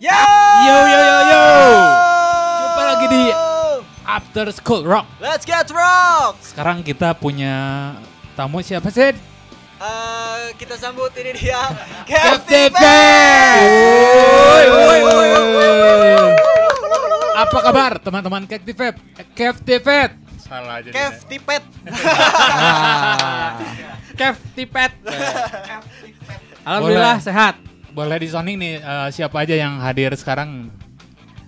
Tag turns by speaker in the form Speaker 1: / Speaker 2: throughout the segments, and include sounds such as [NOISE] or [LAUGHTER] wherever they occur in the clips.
Speaker 1: Yo!
Speaker 2: Yo yo yo yo. Jumpa lagi di After School Rock.
Speaker 1: Let's get rock!
Speaker 2: Sekarang kita punya tamu siapa sih?
Speaker 1: Eh, kita sambut ini dia,
Speaker 2: woi. Apa kabar teman-teman Captive Captive Salah aja.
Speaker 1: Kev Tipet.
Speaker 2: Captive
Speaker 3: Alhamdulillah
Speaker 2: Boleh.
Speaker 3: sehat.
Speaker 2: Boleh disoning nih eh, siapa aja yang hadir sekarang?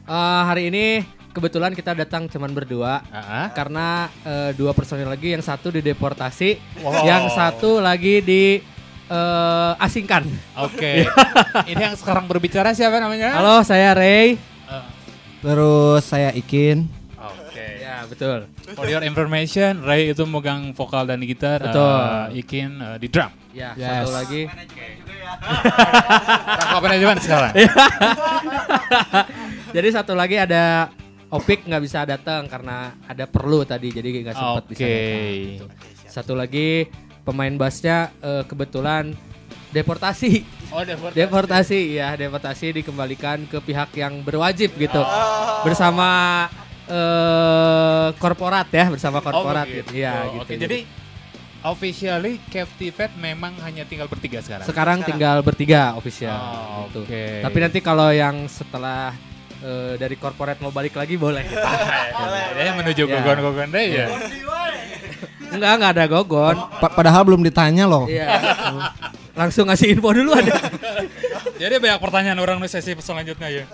Speaker 3: Eh, hari ini kebetulan kita datang cuman berdua
Speaker 2: ah.
Speaker 3: karena eh, dua personil lagi yang satu dideportasi,
Speaker 2: Wow.
Speaker 3: yang satu lagi di eh, asingkan.
Speaker 2: Oke. [LAUGHS] Ini yang sekarang berbicara siapa namanya?
Speaker 3: Halo, saya Ray.
Speaker 2: Eh,
Speaker 4: Terus saya Ikin.
Speaker 2: Oke.
Speaker 3: Ya, betul.
Speaker 2: For your information, Ray itu megang vokal dan gitar,
Speaker 3: Betul.
Speaker 2: eh, Ikin eh, di drum.
Speaker 3: Ya,
Speaker 4: Yes.
Speaker 3: satu lagi.
Speaker 2: Rangka manajemen sekarang.
Speaker 3: Jadi satu lagi ada Opik nggak bisa datang karena ada perlu tadi jadi nggak sempat bisa
Speaker 2: Oke.
Speaker 3: datang. gitu. Satu lagi pemain bassnya eh, kebetulan deportasi.
Speaker 2: Oh, deportasi.
Speaker 3: Deportasi ya, deportasi dikembalikan ke pihak yang berwajib gitu. Bersama eh korporat ya, bersama korporat
Speaker 2: begitu.
Speaker 3: gitu. Ya,
Speaker 2: Oh,
Speaker 3: gitu.
Speaker 2: Oke, jadi officially Captivate memang hanya tinggal bertiga sekarang.
Speaker 3: sekarang tinggal bertiga official
Speaker 2: Oh,
Speaker 3: gitu.
Speaker 2: oke.
Speaker 3: Tapi nanti kalau yang setelah eh, dari korporat mau balik lagi boleh. [LAUGHS]
Speaker 2: Ya, menuju
Speaker 3: Ya.
Speaker 2: gogon-gogon deh ya.
Speaker 3: enggak, enggak ada gogon.
Speaker 4: Pa- padahal belum ditanya loh.
Speaker 3: Iya. Langsung ngasih info dulu ada. [LAUGHS]
Speaker 2: Jadi banyak pertanyaan orang di sesi selanjutnya ya.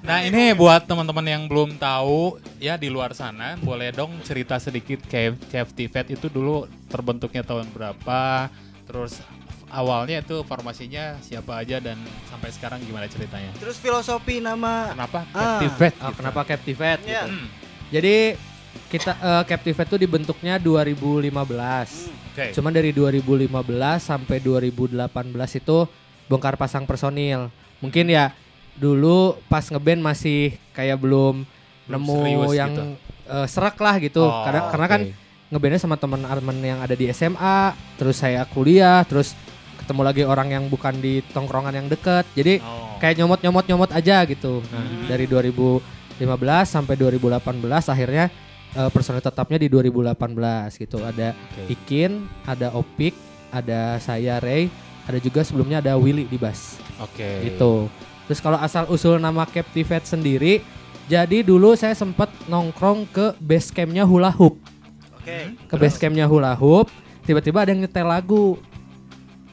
Speaker 2: nah ini buat teman-teman yang belum tahu ya di luar sana, boleh dong cerita sedikit Cave Captivate itu dulu terbentuknya tahun berapa, terus awalnya itu formasinya siapa aja dan sampai sekarang gimana ceritanya?
Speaker 1: Terus filosofi nama
Speaker 2: Kenapa
Speaker 1: Ah.
Speaker 2: Captivate?
Speaker 3: Oh,
Speaker 2: gitu?
Speaker 3: kenapa Captivate
Speaker 1: Iya.
Speaker 3: gitu.
Speaker 2: Hmm,
Speaker 3: Jadi kita eh, Captivate tuh dibentuknya 2015.
Speaker 2: Oke.
Speaker 3: Cuman dari 2015 sampai 2018 itu bongkar pasang personil. Mungkin ya dulu pas ngeband masih kayak belum
Speaker 2: Belum
Speaker 3: nemu yang
Speaker 2: gitu.
Speaker 3: eh, serak lah gitu.
Speaker 2: Oh,
Speaker 3: karena karena kan ngebandnya sama teman Arman yang ada di SMA, terus saya kuliah, terus ketemu lagi orang yang bukan di tongkrongan yang deket. Jadi
Speaker 2: Oh.
Speaker 3: kayak nyomot-nyomot-nyomot aja gitu. Nah,
Speaker 2: Hmm.
Speaker 3: dari 2015 sampai 2018 akhirnya eh, personil tetapnya di 2018 gitu. Ada
Speaker 2: Oke.
Speaker 3: Ikin, ada Opik, ada saya Ray, ada juga sebelumnya ada Willy di bass.
Speaker 2: Oke.
Speaker 3: Gitu. Terus kalau asal usul nama Captivate sendiri, jadi dulu saya sempat nongkrong ke base campnya Hula Hoop.
Speaker 1: Oke.
Speaker 3: Ke base campnya Hula Hoop, tiba-tiba ada yang nyetel lagu.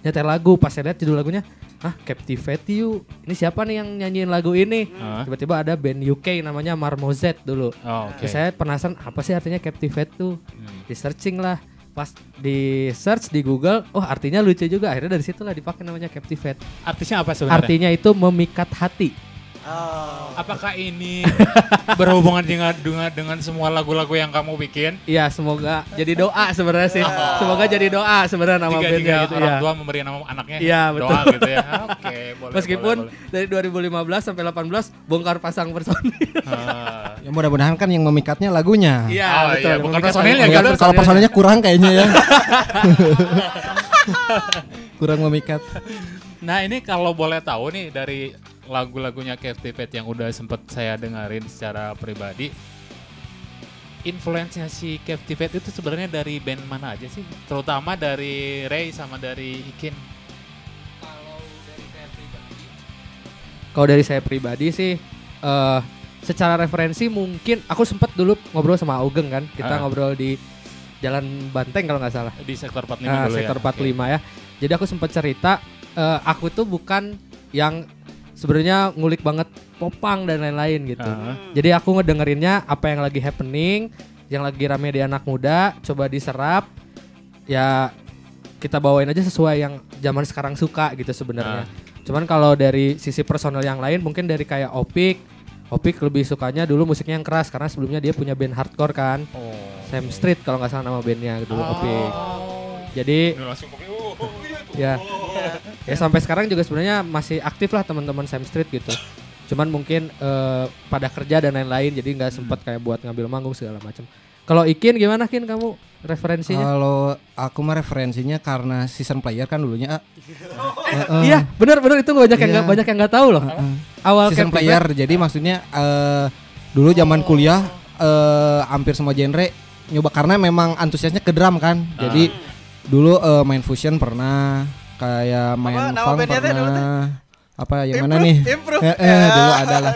Speaker 3: Nyetel lagu, pas saya lihat judul lagunya, ah Captivate You, ini siapa nih yang nyanyiin lagu ini?
Speaker 2: Ah,
Speaker 3: Tiba-tiba ada band UK namanya Marmozet dulu.
Speaker 2: oh, Oke.
Speaker 3: Terus saya penasaran apa sih artinya Captivate tuh?
Speaker 2: Hmm.
Speaker 3: Di searching lah. Pas di search di Google, oh artinya lucu juga. Akhirnya dari situlah dipakai namanya Captivate.
Speaker 2: Artinya apa sebenarnya?
Speaker 3: Artinya itu memikat hati.
Speaker 1: Oh.
Speaker 2: Apakah ini berhubungan dengan dengan dengan semua lagu-lagu yang kamu bikin?
Speaker 3: Iya, semoga jadi doa sebenarnya sih. Semoga jadi doa sebenarnya nama
Speaker 2: jika,
Speaker 3: bandnya gitu
Speaker 2: orang
Speaker 3: ya.
Speaker 2: tua memberi nama anaknya
Speaker 3: Iya,
Speaker 2: doa
Speaker 3: betul.
Speaker 2: gitu ya. Oke, [LAUGHS] boleh.
Speaker 3: Meskipun
Speaker 2: boleh,
Speaker 3: dari 2015 sampai 18 bongkar pasang personil.
Speaker 2: boleh. Ah.
Speaker 4: Ya mudah-mudahan kan yang memikatnya lagunya.
Speaker 3: Iya,
Speaker 2: Oh,
Speaker 3: betul.
Speaker 2: iya, bukan
Speaker 3: Memikat
Speaker 2: personilnya.
Speaker 4: Ya, kalau personalnya kurang kayaknya ya. [LAUGHS] kurang memikat.
Speaker 2: Nah, ini kalau boleh tahu nih dari lagu-lagunya Captivate yang udah sempet saya dengerin secara pribadi influence-nya si Captivate itu sebenarnya dari band mana aja sih? Terutama dari Ray sama dari Ikin.
Speaker 3: Kalau dari saya pribadi sih eh secara referensi mungkin aku sempat dulu ngobrol sama Augeng kan. Kita
Speaker 2: Ah.
Speaker 3: ngobrol di Jalan Banteng kalau nggak salah.
Speaker 2: Di sektor 45
Speaker 3: Nah,
Speaker 2: dulu
Speaker 3: sektor
Speaker 2: ya.
Speaker 3: 45 ya. Jadi aku sempat cerita eh, aku tuh bukan yang sebenarnya ngulik banget popang dan lain-lain gitu.
Speaker 2: Ah.
Speaker 3: Jadi aku ngedengerinnya apa yang lagi happening, yang lagi rame di anak muda, coba diserap. Ya kita bawain aja sesuai yang zaman sekarang suka gitu sebenarnya. Cuman kalau dari sisi personel yang lain mungkin dari kayak Opik, Opik lebih sukanya dulu musiknya yang keras karena sebelumnya dia punya band hardcore kan.
Speaker 2: Oh.
Speaker 3: Sam Street kalau nggak salah nama bandnya dulu Opik.
Speaker 2: Oh.
Speaker 3: Jadi
Speaker 2: Ini langsung
Speaker 3: ya ya sampai sekarang juga sebenarnya masih aktif lah teman-teman Sam Street gitu. Cuman mungkin eh, pada kerja dan lain-lain jadi nggak sempat kayak buat ngambil manggung segala macam. Kalau Ikin gimana Kin kamu referensinya?
Speaker 4: Kalau aku mah referensinya karena season player kan dulunya. ah. Heeh. [LAUGHS]
Speaker 3: Iya, benar-benar itu banyak yang
Speaker 4: Iya.
Speaker 3: nggak banyak yang nggak tahu loh.
Speaker 4: Heeh.
Speaker 3: awal
Speaker 4: season player. Jadi maksudnya eh dulu zaman kuliah eh hampir semua genre nyoba karena memang antusiasnya ke drum kan. Jadi dulu eh, main fusion pernah, kayak main
Speaker 1: nama
Speaker 4: funk pernah. Apa yang mana
Speaker 1: Improve,
Speaker 4: nih?
Speaker 1: improve.
Speaker 4: Eh, eh, dulu ada lah.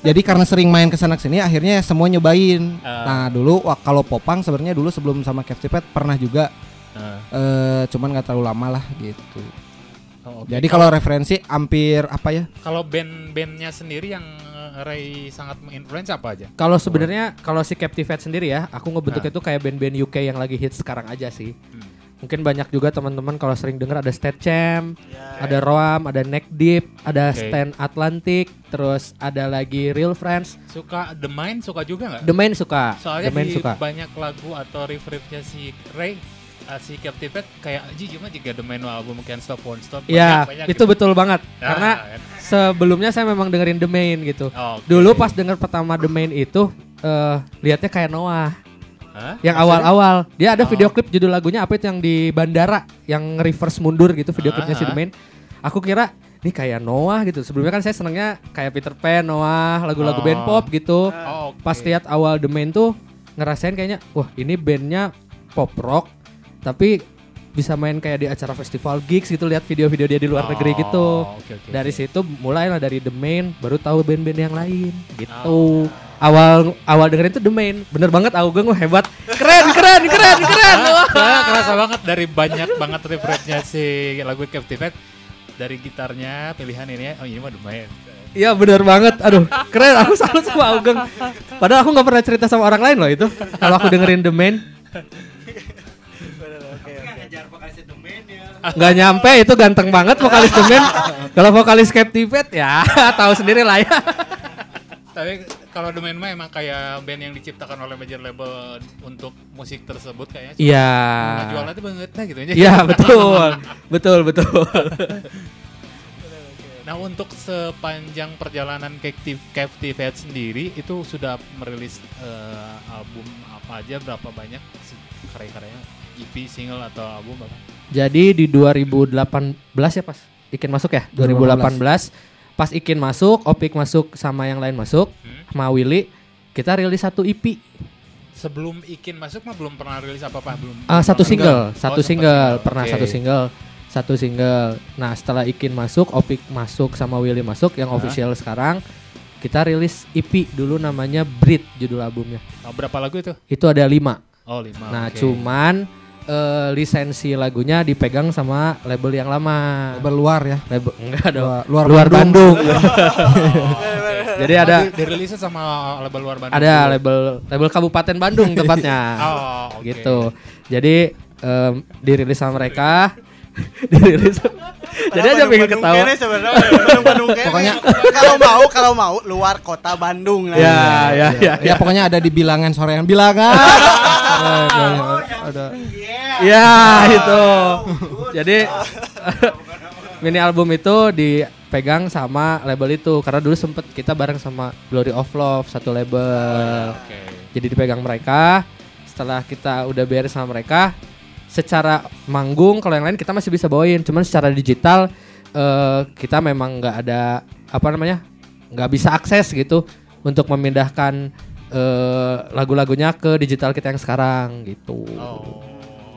Speaker 4: Jadi karena sering main ke sana sini akhirnya semua nyobain.
Speaker 2: Ah.
Speaker 4: Nah dulu wah, kalau popang sebenarnya dulu sebelum sama Captivate pernah juga
Speaker 2: Nah,
Speaker 4: eh cuman nggak terlalu lama lah gitu.
Speaker 2: oh, oke.
Speaker 4: Jadi kalau referensi hampir apa ya?
Speaker 2: kalau band-bandnya sendiri yang eh, Ray sangat menginfluence apa aja?
Speaker 3: Kalau sebenarnya kalau si Captivate sendiri ya, aku ngebentuk
Speaker 2: Nah.
Speaker 3: itu kayak band-band UK yang lagi hits sekarang aja sih.
Speaker 2: Hmm.
Speaker 3: Mungkin banyak juga teman-teman kalau sering dengar ada State Champ,
Speaker 1: Ya.
Speaker 3: ada Roam, ada Neck Deep, ada
Speaker 2: Oke.
Speaker 3: Stand Atlantic, terus ada lagi Real Friends.
Speaker 2: Suka The Mind suka juga nggak?
Speaker 3: The Main suka,
Speaker 2: Soalnya
Speaker 3: The Main
Speaker 2: di
Speaker 3: suka.
Speaker 2: banyak lagu atau riff-riffnya si Ray uh, si Captivate kayak Ji cuma juga The Mind album Can't Stop Won't Stop
Speaker 3: Iya, itu
Speaker 2: gitu.
Speaker 3: betul banget.
Speaker 2: Ah,
Speaker 3: Karena
Speaker 2: kan.
Speaker 3: sebelumnya saya memang dengerin The Main gitu.
Speaker 2: Oh, oke.
Speaker 3: Dulu pas denger pertama The Main itu eh lihatnya kayak Noah.
Speaker 2: Hah?
Speaker 3: Yang awal-awal dia ada
Speaker 2: Oh.
Speaker 3: video klip judul lagunya apa itu yang di bandara yang reverse mundur gitu video
Speaker 2: Ah,
Speaker 3: klipnya si
Speaker 2: ah.
Speaker 3: The Main. Aku kira ini kayak Noah gitu. Sebelumnya kan saya senengnya kayak Peter Pan, Noah, lagu-lagu
Speaker 2: Oh.
Speaker 3: band pop gitu.
Speaker 2: Oh, oke.
Speaker 3: Pas lihat awal The Main tuh ngerasain kayaknya wah ini bandnya pop rock tapi bisa main kayak di acara festival gigs gitu lihat video-video dia di luar negeri gitu.
Speaker 2: Oh, oke, oke,
Speaker 3: Dari
Speaker 2: oke.
Speaker 3: situ mulailah dari The Main baru tahu band-band yang lain gitu.
Speaker 2: Oh.
Speaker 3: Awal awal dengerin tuh The Main. Bener banget Augeng wah hebat. Keren keren keren keren. [LAUGHS] Wah.
Speaker 2: Soalnya kerasa banget dari banyak banget referensinya si lagu Captivate dari gitarnya pilihan ini oh ini mah The Mind.
Speaker 3: Iya bener banget. Aduh keren aku salut sama Augeng. Padahal aku nggak pernah cerita sama orang lain loh itu. Kalau aku dengerin The Main nggak nyampe itu ganteng banget vokalis The Main. Kalau vokalis Captivate ya [LAUGHS] tahu sendiri lah ya.
Speaker 2: Tapi kalau The Mind mah emang kayak band yang diciptakan oleh major label untuk musik tersebut kayaknya.
Speaker 3: Iya.
Speaker 2: Jualnya tuh banget nah gitu aja.
Speaker 3: Iya betul, betul betul.
Speaker 2: Nah untuk sepanjang perjalanan Captiv- Captivate sendiri itu sudah merilis eh, album apa aja berapa banyak karya-karyanya EP single atau album apa?
Speaker 3: Jadi di 2018 ya pas Ikin masuk ya 2018 pas Ikin masuk, Opik masuk sama yang lain masuk,
Speaker 2: Hmm.
Speaker 3: sama Willy kita rilis satu EP,
Speaker 2: Sebelum Ikin masuk mah belum pernah rilis apa-apa belum.
Speaker 3: Ah, satu single, satu
Speaker 2: Oh, sempat
Speaker 3: single, pernah
Speaker 2: Oke.
Speaker 3: satu single, satu single. Nah setelah Ikin masuk, Opik masuk sama Willy masuk yang
Speaker 2: Ah.
Speaker 3: official sekarang kita rilis EP dulu namanya Breed judul albumnya.
Speaker 2: Oh, berapa lagu itu?
Speaker 3: Itu ada lima.
Speaker 2: Oh lima.
Speaker 3: Nah
Speaker 2: oke.
Speaker 3: cuman eh, lisensi lagunya dipegang sama label yang lama.
Speaker 4: Label luar ya.
Speaker 3: Label enggak dong.
Speaker 4: Luar,
Speaker 3: Luar, Bandung. [LAUGHS] Jadi
Speaker 2: Oh,
Speaker 3: ada
Speaker 2: di- dirilisnya sama label luar Bandung.
Speaker 3: ada label label Kabupaten Bandung tepatnya. [LAUGHS]
Speaker 2: Oh, oke.
Speaker 3: Gitu. Jadi em, dirilis sama mereka. [LAUGHS] dirilis. Jadi aja pengen ketawa.
Speaker 1: Pokoknya kalau mau kalau mau luar kota Bandung nah.
Speaker 3: Ya, ya, ya,
Speaker 4: Ya, pokoknya ada di bilangan sorean bilangan. [LAUGHS]
Speaker 1: Oh,
Speaker 4: ada.
Speaker 3: Ya, itu. Jadi [LAUGHS] mini album itu dipegang sama label itu karena dulu sempet kita bareng sama Glory of Love satu label.
Speaker 2: Oke.
Speaker 3: Jadi dipegang mereka. Setelah kita udah beres sama mereka, secara manggung kalau yang lain kita masih bisa bawain, cuman secara digital eh, kita memang nggak ada apa namanya nggak bisa akses gitu untuk memindahkan eh, lagu-lagunya ke digital kita yang sekarang gitu.
Speaker 2: Oh,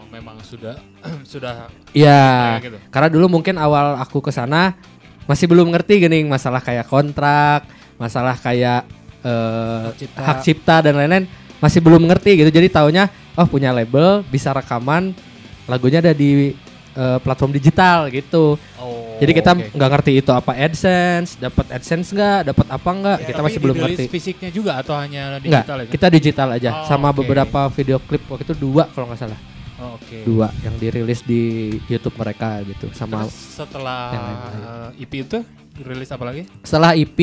Speaker 2: memang sudah [CLEARS THROAT] sudah
Speaker 3: Iya,
Speaker 2: Kayak gitu.
Speaker 3: karena dulu mungkin awal aku ke sana masih belum ngerti gini masalah kayak kontrak, masalah kayak eh,
Speaker 4: Hak cipta.
Speaker 3: hak cipta dan lain-lain masih belum ngerti gitu. Jadi taunya oh punya label bisa rekaman lagunya ada di eh, platform digital gitu.
Speaker 2: Oh.
Speaker 3: Jadi kita nggak ngerti itu apa AdSense, dapat AdSense nggak, dapat apa nggak, kita
Speaker 2: Tapi
Speaker 3: masih belum ngerti.
Speaker 2: fisiknya juga atau hanya
Speaker 3: Enggak,
Speaker 2: digital itu?
Speaker 3: kita digital aja
Speaker 2: Oh,
Speaker 3: sama
Speaker 2: oke.
Speaker 3: beberapa video klip waktu itu dua kalau nggak salah.
Speaker 2: Oh, Oke.
Speaker 3: Dua yang dirilis di YouTube mereka gitu sama
Speaker 2: Terus setelah
Speaker 3: yang lain-lain.
Speaker 2: eh, EP itu rilis apa lagi?
Speaker 3: setelah EP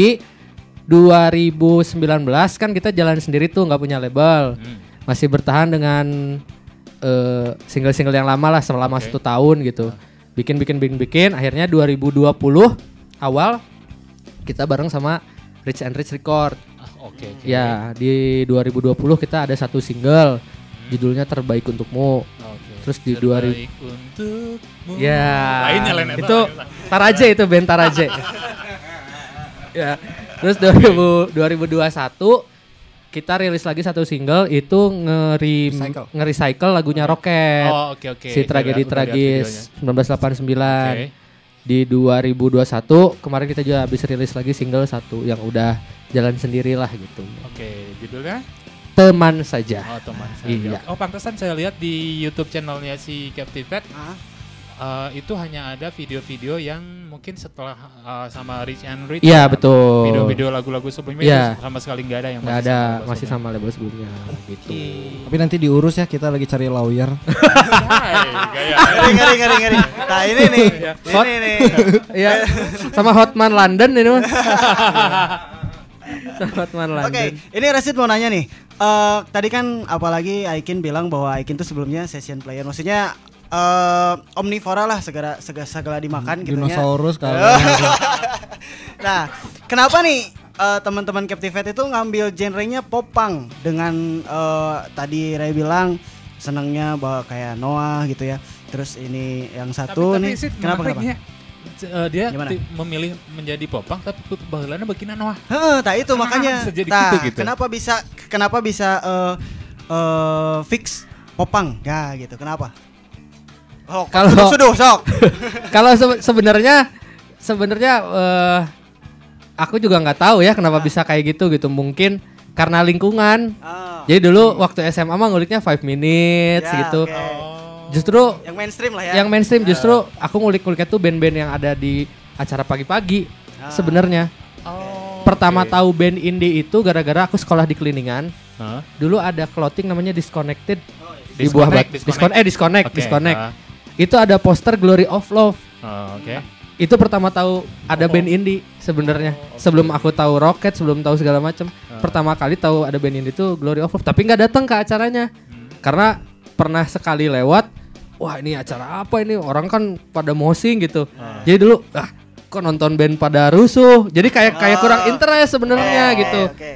Speaker 3: 2019 kan kita jalan sendiri tuh nggak punya label
Speaker 2: Hmm.
Speaker 3: Masih bertahan dengan eh, single-single yang lama lah selama
Speaker 2: Oke.
Speaker 3: satu tahun gitu bikin bikin bikin bikin akhirnya 2020 awal kita bareng sama Rich and Rich Record
Speaker 2: Ah, Oke. oke.
Speaker 3: ya di 2020 kita ada satu single judulnya terbaik untukmu
Speaker 2: Oke.
Speaker 3: terus di
Speaker 2: Terbaik untukmu.
Speaker 3: ya
Speaker 2: Lainnya lain eta,
Speaker 3: itu
Speaker 2: lain.
Speaker 3: Taraje itu band Taraje [LAUGHS] ya. Terus 2000, 2021 kita rilis lagi satu single itu ngeri
Speaker 4: Recycle.
Speaker 3: nge-recycle lagunya Rocket.
Speaker 2: Oh, oke oke.
Speaker 3: si tragedi
Speaker 2: lihat
Speaker 3: tragis
Speaker 2: videonya.
Speaker 3: 1989
Speaker 2: Oke.
Speaker 3: di 2021 kemarin kita juga habis rilis lagi single satu yang udah jalan sendirilah gitu
Speaker 2: Oke, judulnya
Speaker 3: teman saja
Speaker 2: Oh, teman saya.
Speaker 3: Iya.
Speaker 2: Oh, pantesan saya lihat di YouTube channelnya si Captivate
Speaker 1: Ah,
Speaker 2: eh, itu hanya ada video-video yang mungkin setelah eh, sama Rich and Rich.
Speaker 3: iya
Speaker 2: ya,
Speaker 3: betul
Speaker 2: Video-video lagu-lagu sebelumnya
Speaker 3: Iya.
Speaker 2: itu sama sekali nggak ada yang
Speaker 3: nggak ada
Speaker 2: sama
Speaker 3: masih sama label sebelumnya gitu
Speaker 4: Tapi nanti diurus ya kita lagi cari lawyer. [LAUGHS]
Speaker 1: Ngeri ngeri ngeri ngeri. Nah ini nih,
Speaker 3: Hot.
Speaker 1: ini nih. [LAUGHS]
Speaker 3: Iya sama Hotman London ini mah [LAUGHS] Hotman
Speaker 1: Oke,
Speaker 3: London
Speaker 1: ini Rasid mau nanya nih. Eh tadi kan apalagi Aikin bilang bahwa Aikin tuh sebelumnya session player. Maksudnya eh omnivora lah segala segala, segala dimakan gitu [LAUGHS] ya.
Speaker 4: Dinosaurus kalau
Speaker 1: Nah, kenapa nih eh, teman-teman Captivate itu ngambil genrenya popang dengan eh, tadi Ray bilang senangnya bahwa kayak Noah gitu ya. Terus ini yang satu
Speaker 2: tapi,
Speaker 1: nih.
Speaker 2: tapi
Speaker 1: kenapa kenapa?
Speaker 2: menariknya, eh, dia
Speaker 1: Gimana?
Speaker 2: ti- memilih menjadi popang tapi baheulana begina Noah.
Speaker 1: Heeh, tak itu
Speaker 2: Kenapa
Speaker 1: makanya.
Speaker 2: bisa jadi
Speaker 1: Tah,
Speaker 2: gitu, gitu?
Speaker 1: Kenapa bisa kenapa bisa eh eh, fix popang? Ya gitu. Kenapa? Oh,
Speaker 3: Kalau-
Speaker 1: suduh, sok.
Speaker 3: kalau [LAUGHS] se- sebenarnya sebenarnya eh, aku juga nggak tahu ya kenapa bisa kayak gitu gitu mungkin karena lingkungan
Speaker 1: Ah,
Speaker 3: jadi dulu waktu SMA mah nguliknya 5 minutes
Speaker 1: Ya,
Speaker 3: gitu
Speaker 1: oke.
Speaker 3: justru
Speaker 1: yang mainstream lah ya.
Speaker 3: yang mainstream justru aku ngulik-nguliknya tuh band-band yang ada di acara pagi-pagi
Speaker 1: Ah.
Speaker 3: sebenarnya
Speaker 2: Oh,
Speaker 3: pertama
Speaker 2: oke.
Speaker 3: tahu band indie itu gara-gara aku sekolah di Keliningan
Speaker 2: Hah?
Speaker 3: dulu ada clothing namanya Disconnected di
Speaker 2: Disconnect,
Speaker 3: buah bat
Speaker 2: disconnect.
Speaker 3: disconnect eh disconnect
Speaker 2: Oke,
Speaker 3: disconnect
Speaker 2: ah.
Speaker 3: Itu ada poster Glory of Love.
Speaker 2: Oh, Oke.
Speaker 3: itu pertama tahu ada band indie sebenarnya. Sebelum aku tahu Rocket sebelum tahu segala macam pertama kali tahu ada band indie itu Glory of Love. Tapi nggak datang ke acaranya. Karena pernah sekali lewat wah ini acara apa ini? Orang kan pada mosing gitu. Jadi dulu ah kok nonton band pada rusuh? Jadi kayak kayak kurang interest sebenarnya gitu.
Speaker 1: Oke.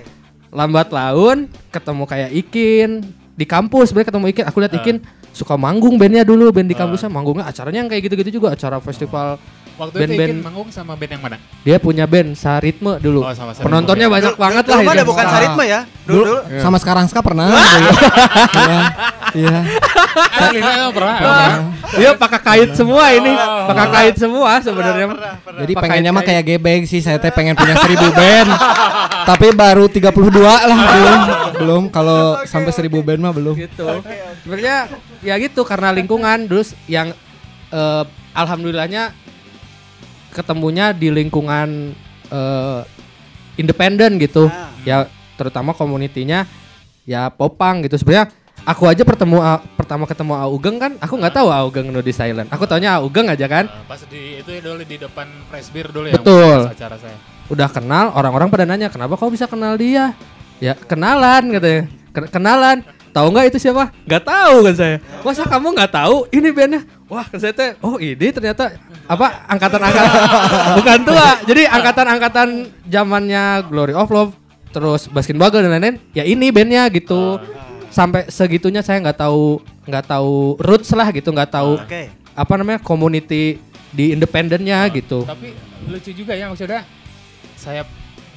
Speaker 3: lambat laun ketemu kayak Ikin. Di kampus sebenarnya ketemu Ikin. Aku lihat Ikin suka manggung bandnya dulu band di kampusnya manggungnya acaranya yang kayak gitu-gitu juga acara festival
Speaker 2: Waktu itu
Speaker 3: Band-band-
Speaker 2: Ikin manggung sama band yang mana?
Speaker 3: dia punya band Saritme dulu
Speaker 2: Oh, sama Saritme.
Speaker 3: penontonnya banyak banget lah
Speaker 1: Dulu mah
Speaker 3: itu.
Speaker 1: ada bukan. Saritma ya. Dulu, dulu.
Speaker 4: sama sekarang ska pernah. Iya. Iya. [LAUGHS]
Speaker 2: Asli saya pernah.
Speaker 3: Ah, dia pakai kait semua ini pakai kait semua sebenarnya
Speaker 4: Jadi pengennya mah kayak gebeng sih, saya teh pengen punya seribu band. [LAUGHS] Tapi baru 32 lah belum. Belum kalau sampai seribu band mah belum.
Speaker 3: gitu sebenarnya ya gitu karena lingkungan terus yang eh, alhamdulillahnya ketemunya di lingkungan eh, independen gitu.
Speaker 1: Ah.
Speaker 3: ya terutama komunitinya ya popang gitu. Sebenarnya aku aja pertemu A- pertama ketemu Augeng kan aku nggak tahu Augeng no di silent. Aku taunya Augeng aja kan.
Speaker 2: Eh, Pas di itu ya dulu di depan press beer dulu ya.
Speaker 3: Betul.
Speaker 2: acara saya.
Speaker 3: udah kenal orang-orang pada nanya kenapa kau bisa kenal dia? Ya kenalan katanya Ken- kenalan. Tahu nggak itu siapa? Nggak tahu kan saya. Masa kamu nggak tahu? Ini bandnya wah saya teh oh ini ternyata apa angkatan-angkatan. [LAUGHS] Bukan tua. Jadi angkatan-angkatan zamannya Glory of Love terus Baskin Bagel dan lain-lain ya ini bandnya gitu. Sampai segitunya saya nggak tahu nggak tahu roots lah gitu nggak tahu
Speaker 1: Oke.
Speaker 3: apa namanya community di independennya gitu.
Speaker 2: Tapi lucu juga ya maksudnya saya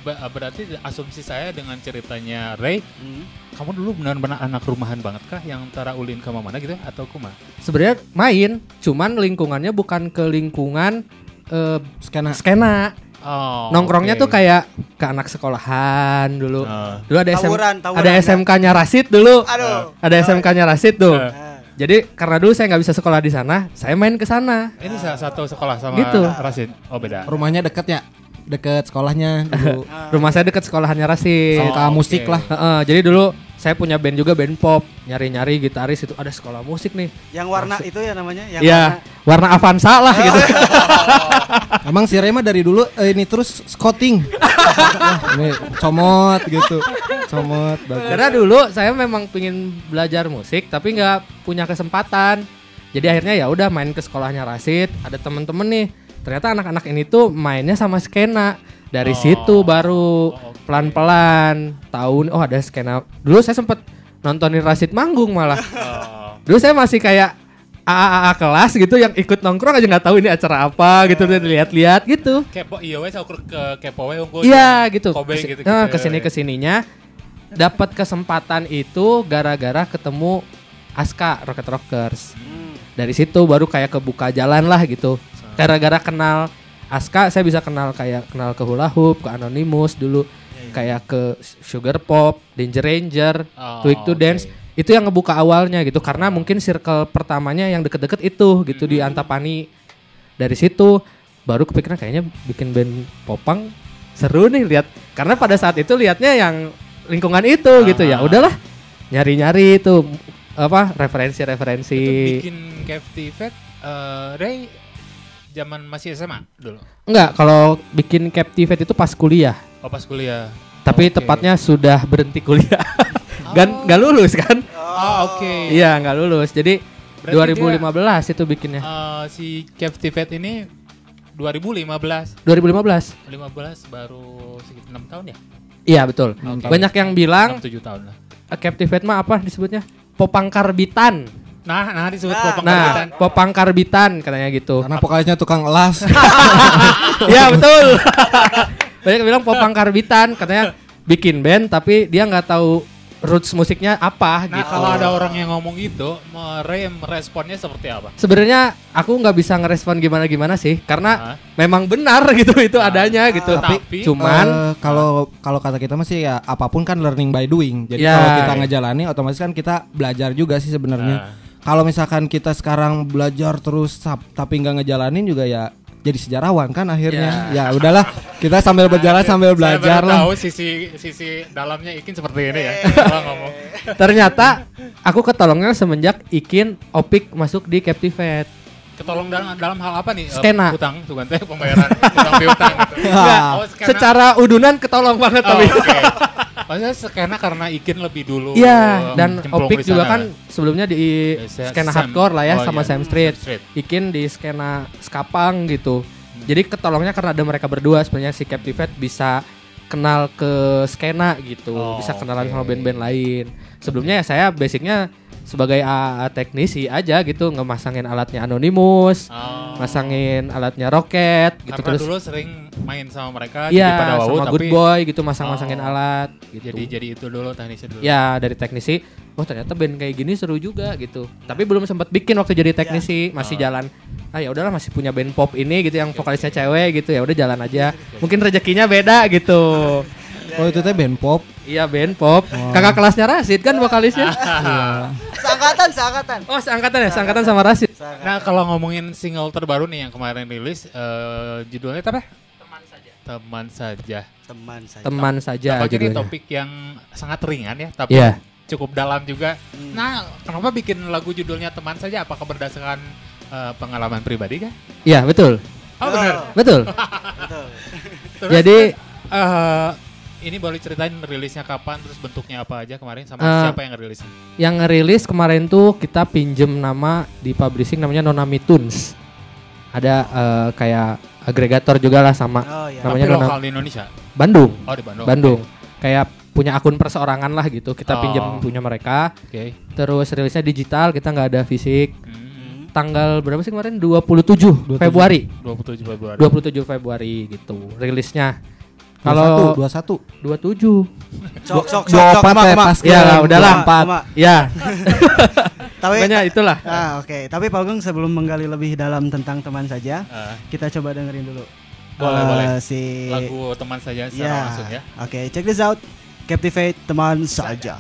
Speaker 2: berarti asumsi saya dengan ceritanya Ray,
Speaker 1: Hmm.
Speaker 2: kamu dulu benar-benar anak rumahan banget kah yang antara ulin ke mana gitu atau kuma?
Speaker 3: sebenarnya main cuman lingkungannya bukan ke lingkungan eh,
Speaker 4: Skena.
Speaker 3: skena
Speaker 2: Oh.
Speaker 3: nongkrongnya
Speaker 2: oke.
Speaker 3: tuh kayak ke anak sekolahan dulu
Speaker 2: Ah.
Speaker 3: dulu ada SM,
Speaker 1: Tawuran, tawuran,
Speaker 3: ada
Speaker 1: ya.
Speaker 3: SMK-nya Rasid dulu
Speaker 1: Aduh.
Speaker 3: ada SMK-nya Rasid tuh.
Speaker 1: Ah.
Speaker 3: jadi karena dulu saya nggak bisa sekolah di sana saya main ke sana
Speaker 2: Ini sa- satu sekolah sama
Speaker 3: Gitu.
Speaker 2: Rasid. Oh beda.
Speaker 4: Rumahnya deket ya? Deket sekolahnya dulu. [LAUGHS]
Speaker 3: rumah saya dekat sekolahannya Rasid
Speaker 4: Suka
Speaker 2: Oh,
Speaker 4: musik
Speaker 2: oke.
Speaker 4: lah.
Speaker 3: Heeh, jadi dulu saya punya band juga band pop nyari-nyari gitaris itu ada sekolah musik nih
Speaker 1: Yang warna itu ya namanya? Yang
Speaker 3: Iya, warna Avanza lah gitu. [LAUGHS]
Speaker 4: Emang si Rema dari dulu eh, ini terus scouting. [LAUGHS] Ini comot gitu. Comot bagus.
Speaker 3: Karena dulu saya memang pengen belajar musik tapi nggak punya kesempatan. Jadi akhirnya ya udah main ke sekolahnya Rasid, ada temen-temen nih. Ternyata anak-anak ini tuh mainnya sama skena. Dari
Speaker 2: Oh.
Speaker 3: situ baru pelan-pelan tahun oh ada skena. Dulu saya sempet nontonin Rasid manggung malah.
Speaker 2: Oh.
Speaker 3: Dulu saya masih kayak AA kelas gitu yang ikut nongkrong aja nggak tahu ini acara apa gitu lihat-lihat gitu.
Speaker 2: Kepo iya wes aku ke kepo we unggul.
Speaker 3: Iya gitu.
Speaker 2: Kobe
Speaker 3: Kesi-
Speaker 2: gitu.
Speaker 3: eh, ke sini ke sininya dapat kesempatan itu gara-gara ketemu Aska Rocket Rockers. Dari situ baru kayak kebuka jalan lah gitu. Gara-gara kenal Aska saya bisa kenal kayak kenal ke Hula Hoop, ke Anonymous dulu, kayak ke Sugar Pop, Danger Ranger,
Speaker 2: Oh,
Speaker 3: Quick to
Speaker 2: oke.
Speaker 3: Dance. Itu yang ngebuka awalnya gitu karena mungkin circle pertamanya yang deket-deket itu gitu di Antapani. Dari situ baru kepikiran kayaknya bikin band popang seru nih lihat karena pada saat itu lihatnya yang lingkungan itu gitu ya
Speaker 2: Ah.
Speaker 3: udahlah nyari-nyari itu apa referensi-referensi
Speaker 2: bikin Captivate eh Ray zaman masih SMA dulu.
Speaker 3: enggak kalau bikin Captivate itu pas kuliah
Speaker 2: Oh pas kuliah.
Speaker 3: tapi
Speaker 2: Oke.
Speaker 3: tepatnya sudah berhenti kuliah [LAUGHS] kan nggak lulus kan
Speaker 2: Oh, oke.
Speaker 3: iya nggak lulus jadi
Speaker 2: Berarti
Speaker 3: 2015 itu bikinnya
Speaker 2: Eh, si Captivate ini 2015
Speaker 3: 2015
Speaker 2: 15 baru sekitar 6 tahun ya?
Speaker 3: iya betul
Speaker 2: Oke.
Speaker 3: banyak yang bilang
Speaker 2: 6 7 tahun lah.
Speaker 3: Captivate mah apa disebutnya popang karbitan
Speaker 2: Nah, nah disebut
Speaker 1: Nah,
Speaker 2: popang
Speaker 3: nah
Speaker 2: karbitan.
Speaker 3: popang karbitan katanya gitu
Speaker 4: Karena vokalisnya tukang elas.
Speaker 3: Iya [LAUGHS] betul. Banyak bilang popang karbitan katanya bikin band tapi dia nggak tahu roots musiknya apa
Speaker 2: Nah,
Speaker 3: gitu.
Speaker 2: kalau ada orang yang ngomong gitu, Ray meresponnya seperti apa?
Speaker 3: Sebenarnya aku nggak bisa ngerespon gimana gimana sih karena
Speaker 2: Hah?
Speaker 3: memang benar [LAUGHS] gitu itu adanya gitu.
Speaker 2: Tapi-
Speaker 3: cuman
Speaker 4: Eh, kalau kalau kata kita masih ya apa pun kan learning by doing. Jadi
Speaker 3: Ya.
Speaker 4: kalau kita ngejalani otomatis kan kita belajar juga sih sebenarnya.
Speaker 2: Nah.
Speaker 4: Kalau misalkan kita sekarang belajar terus tapi nggak ngejalanin juga ya jadi sejarawan kan akhirnya. Ya udahlah, kita sambil berjalan sambil
Speaker 2: Saya
Speaker 4: belajar
Speaker 2: baru
Speaker 4: lah.
Speaker 2: tahu sisi sisi dalamnya Ikin seperti ini ya. Kalau ngomong.
Speaker 3: ternyata aku ketolongnya semenjak Ikin Opik masuk di Captivate.
Speaker 2: Ketolong dalam dalam hal apa nih? Eh,
Speaker 3: Skena.
Speaker 2: Utang, bukan teh pembayaran utang piutang gitu. [LAUGHS]
Speaker 3: Nggak,
Speaker 2: Oh, skena.
Speaker 3: secara udunan ketolong banget
Speaker 2: Oh,
Speaker 3: tapi.
Speaker 2: oke. [LAUGHS] Maksudnya skena karena Ikin lebih dulu.
Speaker 3: Iya,
Speaker 2: eh,
Speaker 3: dan Opik juga kan sebelumnya di
Speaker 2: Ya, saya-
Speaker 3: skena
Speaker 2: Sam-
Speaker 3: hardcore lah ya
Speaker 2: oh,
Speaker 3: sama
Speaker 2: iya,
Speaker 3: Sam Street.
Speaker 2: Sam Street.
Speaker 3: Ikin di skena skapang gitu. Jadi ketolongnya karena ada mereka berdua sebenarnya si Captivate bisa kenal ke skena gitu,
Speaker 2: Oh,
Speaker 3: bisa kenalan
Speaker 2: oke.
Speaker 3: sama band-band lain. Sebelumnya ya saya basicnya sebagai AA teknisi aja gitu, ngemasangin alatnya Anonymous,
Speaker 2: Oh.
Speaker 3: masangin alatnya Rocket gitu
Speaker 2: Karena
Speaker 3: terus
Speaker 2: dulu sering main sama mereka jadi pada
Speaker 3: Iya,
Speaker 2: wau
Speaker 3: sama
Speaker 2: tapi
Speaker 3: Good Boy gitu masang-masangin
Speaker 2: Oh.
Speaker 3: alat gitu.
Speaker 2: jadi jadi itu dulu teknisnya dulu.
Speaker 3: Ya dari teknisi, oh ternyata band kayak gini seru juga gitu. Tapi belum sempat bikin waktu jadi teknisi, masih
Speaker 2: Oh.
Speaker 3: jalan. Ah ya udahlah masih punya band pop ini gitu yang vokalisnya cewek gitu ya udah jalan aja. Mungkin rezekinya beda gitu. [LAUGHS]
Speaker 4: Oh itu teh band pop.
Speaker 3: Iya band pop. Kakak kelasnya Rasid kan vokalisnya.
Speaker 1: Seangkatan, seangkatan.
Speaker 3: oh seangkatan ya, seangkatan sama Rasid.
Speaker 2: Nah kalau ngomongin single terbaru nih yang kemarin rilis eh, judulnya apa? Teman saja. Teman saja.
Speaker 1: Teman saja.
Speaker 3: Teman saja judulnya.
Speaker 2: topik yang sangat ringan ya, tapi
Speaker 3: Iya.
Speaker 2: cukup dalam juga. Nah, kenapa bikin lagu judulnya teman saja? Apakah berdasarkan eh, pengalaman pribadi kah?
Speaker 3: Iya betul,
Speaker 2: Oh benar.
Speaker 3: betul.
Speaker 1: Betul. [LAUGHS]
Speaker 2: Terus,
Speaker 3: Jadi
Speaker 2: eh, ini boleh ceritain rilisnya kapan, terus bentuknya apa aja kemarin, sama
Speaker 3: Eh,
Speaker 2: siapa yang ngerilis?
Speaker 3: yang ngerilis kemarin tuh kita pinjem nama di publishing namanya Nonami Tunes. Ada eh, kayak agregator juga lah sama
Speaker 1: Oh iya.
Speaker 3: namanya
Speaker 2: Tapi lokal di Indonesia.
Speaker 3: Bandung.
Speaker 2: Oh di Bandung.
Speaker 3: Bandung. Kayak punya akun perseorangan lah gitu. Kita
Speaker 2: Oh.
Speaker 3: pinjam punya mereka.
Speaker 2: Oke.
Speaker 3: Terus rilisnya digital, kita nggak ada fisik.
Speaker 2: Hmm,
Speaker 3: Tanggal berapa sih kemarin? 27, Februari.
Speaker 2: 27 Februari.
Speaker 3: 27 Februari gitu rilisnya.
Speaker 4: Kalau
Speaker 3: Kalau
Speaker 4: 21.
Speaker 3: 27.
Speaker 1: Sok, sok, sok,
Speaker 4: Dua
Speaker 1: sok,
Speaker 4: empat ya, pas
Speaker 3: Ya lah, udahlah.
Speaker 1: Kema.
Speaker 3: Ya, [LAUGHS]
Speaker 1: Tapi,
Speaker 3: pokoknya itulah.
Speaker 1: ah oke. Tapi Pak Agung sebelum menggali lebih dalam tentang teman saja,
Speaker 2: Eh,
Speaker 1: kita coba dengerin dulu.
Speaker 2: Boleh,
Speaker 1: Eh,
Speaker 2: boleh.
Speaker 1: Si
Speaker 2: lagu teman saja secara
Speaker 1: Ya.
Speaker 2: langsung ya.
Speaker 1: Oke, check this out. Captivate teman saja.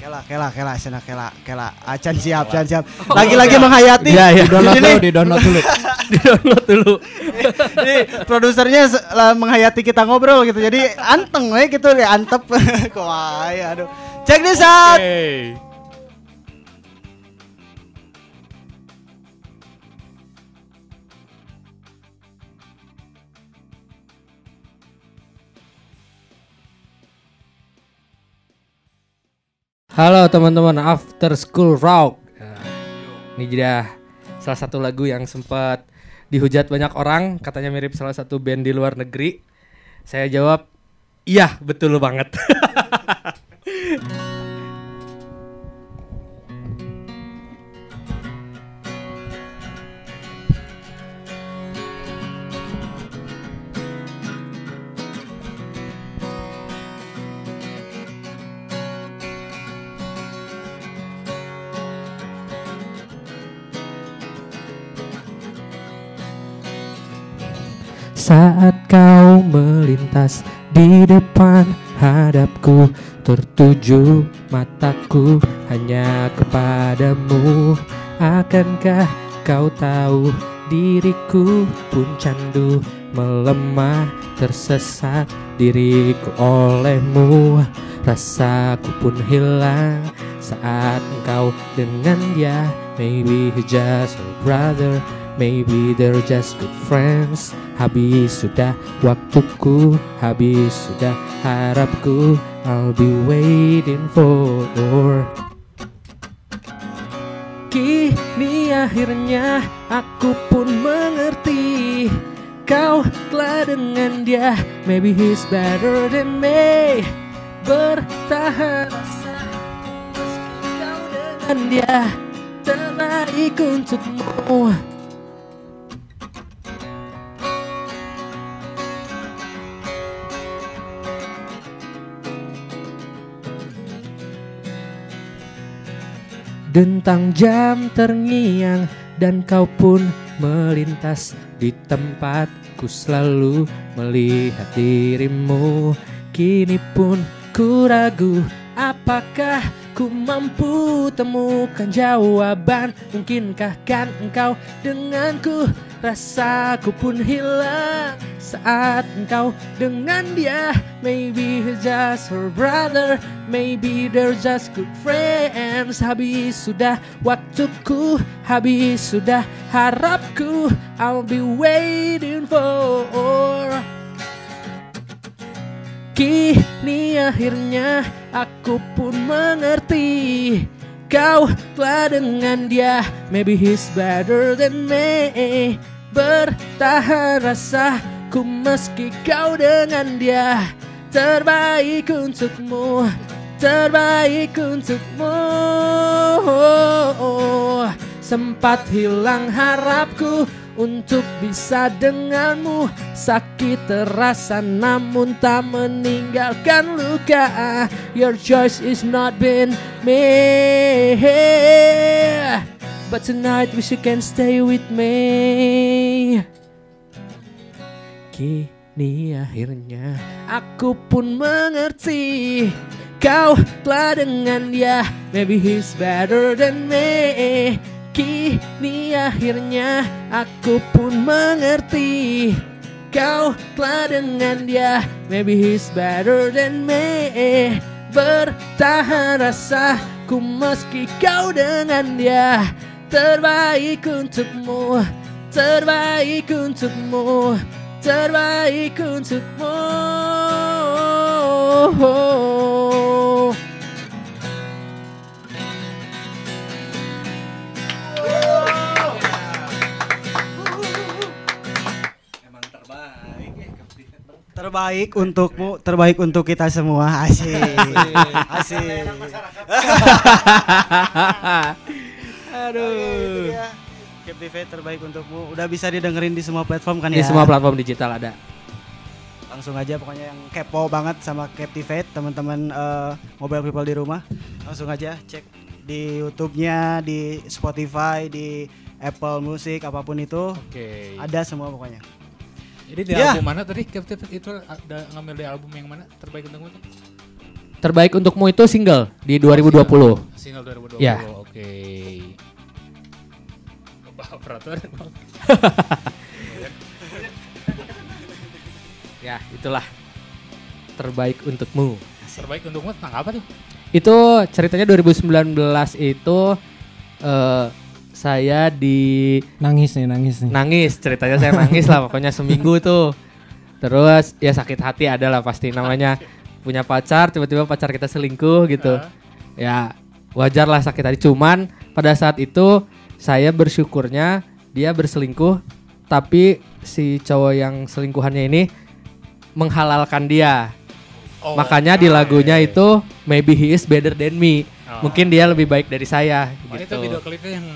Speaker 1: Kela, kela, kela, sana kela, kela. Acan siap, acan siap. Lagi-lagi menghayati.
Speaker 3: Iya, iya.
Speaker 1: Di
Speaker 4: Di-download
Speaker 1: sini,
Speaker 4: dulu, di-download dulu.
Speaker 3: Di-download dulu. [LAUGHS]
Speaker 1: Jadi produsernya menghayati kita ngobrol gitu. Jadi anteng we gitu ya, antep. [LAUGHS] Kok ay, aduh. Check this out.
Speaker 2: Hey.
Speaker 3: Halo teman-teman After School Rock. Nah, Ini dia salah satu lagu yang sempat dihujat banyak orang, katanya mirip salah satu band di luar negeri. Saya jawab, iya betul banget. [LAUGHS] Saat kau melintas di depan hadapku Tertuju mataku hanya kepadamu. Akankah kau tahu diriku pun candu Melemah tersesat diriku olehmu? Rasaku pun hilang saat engkau dengan dia. Maybe he's just a brother Maybe they're just good friends. Habis sudah waktuku Habis sudah harapku. I'll be waiting for Kini akhirnya aku pun mengerti Kau telah dengan dia. Maybe he's better than me. Bertahan Meski kau dengan dia. Terbaik untukmu Dentang jam terngiang dan kau pun melintas di tempatku selalu melihat dirimu. Kini pun ku ragu apakah ku mampu temukan jawaban? Mungkinkah kan engkau denganku rasaku pun hilang saat engkau dengan dia. Maybe he's just her brother Maybe they're just good friends. Habis sudah waktuku Habis sudah harapku. I'll be waiting for. Kini akhirnya aku pun mengerti Kau telah dengan dia. Maybe he's better than me. Bertahan rasaku meski kau dengan dia. Terbaik untukmu. Terbaik untukmu. Sempat hilang harapku untuk bisa denganmu Sakit terasa namun tak meninggalkan luka. Your choice is not been me But tonight wish you can stay with me. Kini akhirnya aku pun mengerti Kau telah dengan dia. Maybe he's better than me Kini akhirnya aku pun mengerti Kau telah dengan dia. Maybe he's better than me. Bertahan rasaku meski kau dengan dia. Terbaik untukmu Terbaik untukmu Terbaik untukmu
Speaker 1: Terbaik untukmu, terbaik untuk kita semua. Asik. Asik. [LAUGHS] Aduh. Captivate terbaik untukmu. Udah bisa didengerin di semua platform kan
Speaker 3: Di
Speaker 1: ya?
Speaker 3: semua platform digital ada
Speaker 1: Langsung aja pokoknya yang kepo banget sama Captivate teman-teman eh, mobile people di rumah. Langsung aja cek di YouTube-nya, di Spotify, di Apple Music apa pun itu.
Speaker 2: Oke.
Speaker 1: Ada semua pokoknya.
Speaker 2: Jadi di
Speaker 1: Ya.
Speaker 2: album mana tadi itu ada ngambil dari album yang mana terbaik untukmu itu?
Speaker 3: Terbaik untukmu itu single di 2020
Speaker 2: Single 2020.
Speaker 3: Ya.
Speaker 2: Oke. Operator. [LAUGHS]
Speaker 3: Ya itulah Terbaik untukmu
Speaker 2: terbaik untukmu tentang apa tuh?
Speaker 3: Itu ceritanya 2019 itu eh saya di
Speaker 4: Nangis nih, nangis nih.
Speaker 3: nangis ceritanya saya nangis lah [LAUGHS] pokoknya seminggu tuh. Terus ya sakit hati ada lah pasti namanya punya pacar tiba-tiba pacar kita selingkuh gitu.
Speaker 2: Ah.
Speaker 3: ya wajar lah sakit hati. Cuman pada saat itu saya bersyukurnya dia berselingkuh tapi si cowok yang selingkuhannya ini menghalalkan dia.
Speaker 2: Oh,
Speaker 3: makanya di lagunya itu maybe he is better than me
Speaker 2: Oh.
Speaker 3: mungkin dia lebih baik dari saya
Speaker 2: Oh, itu
Speaker 3: gitu
Speaker 2: video klipnya yang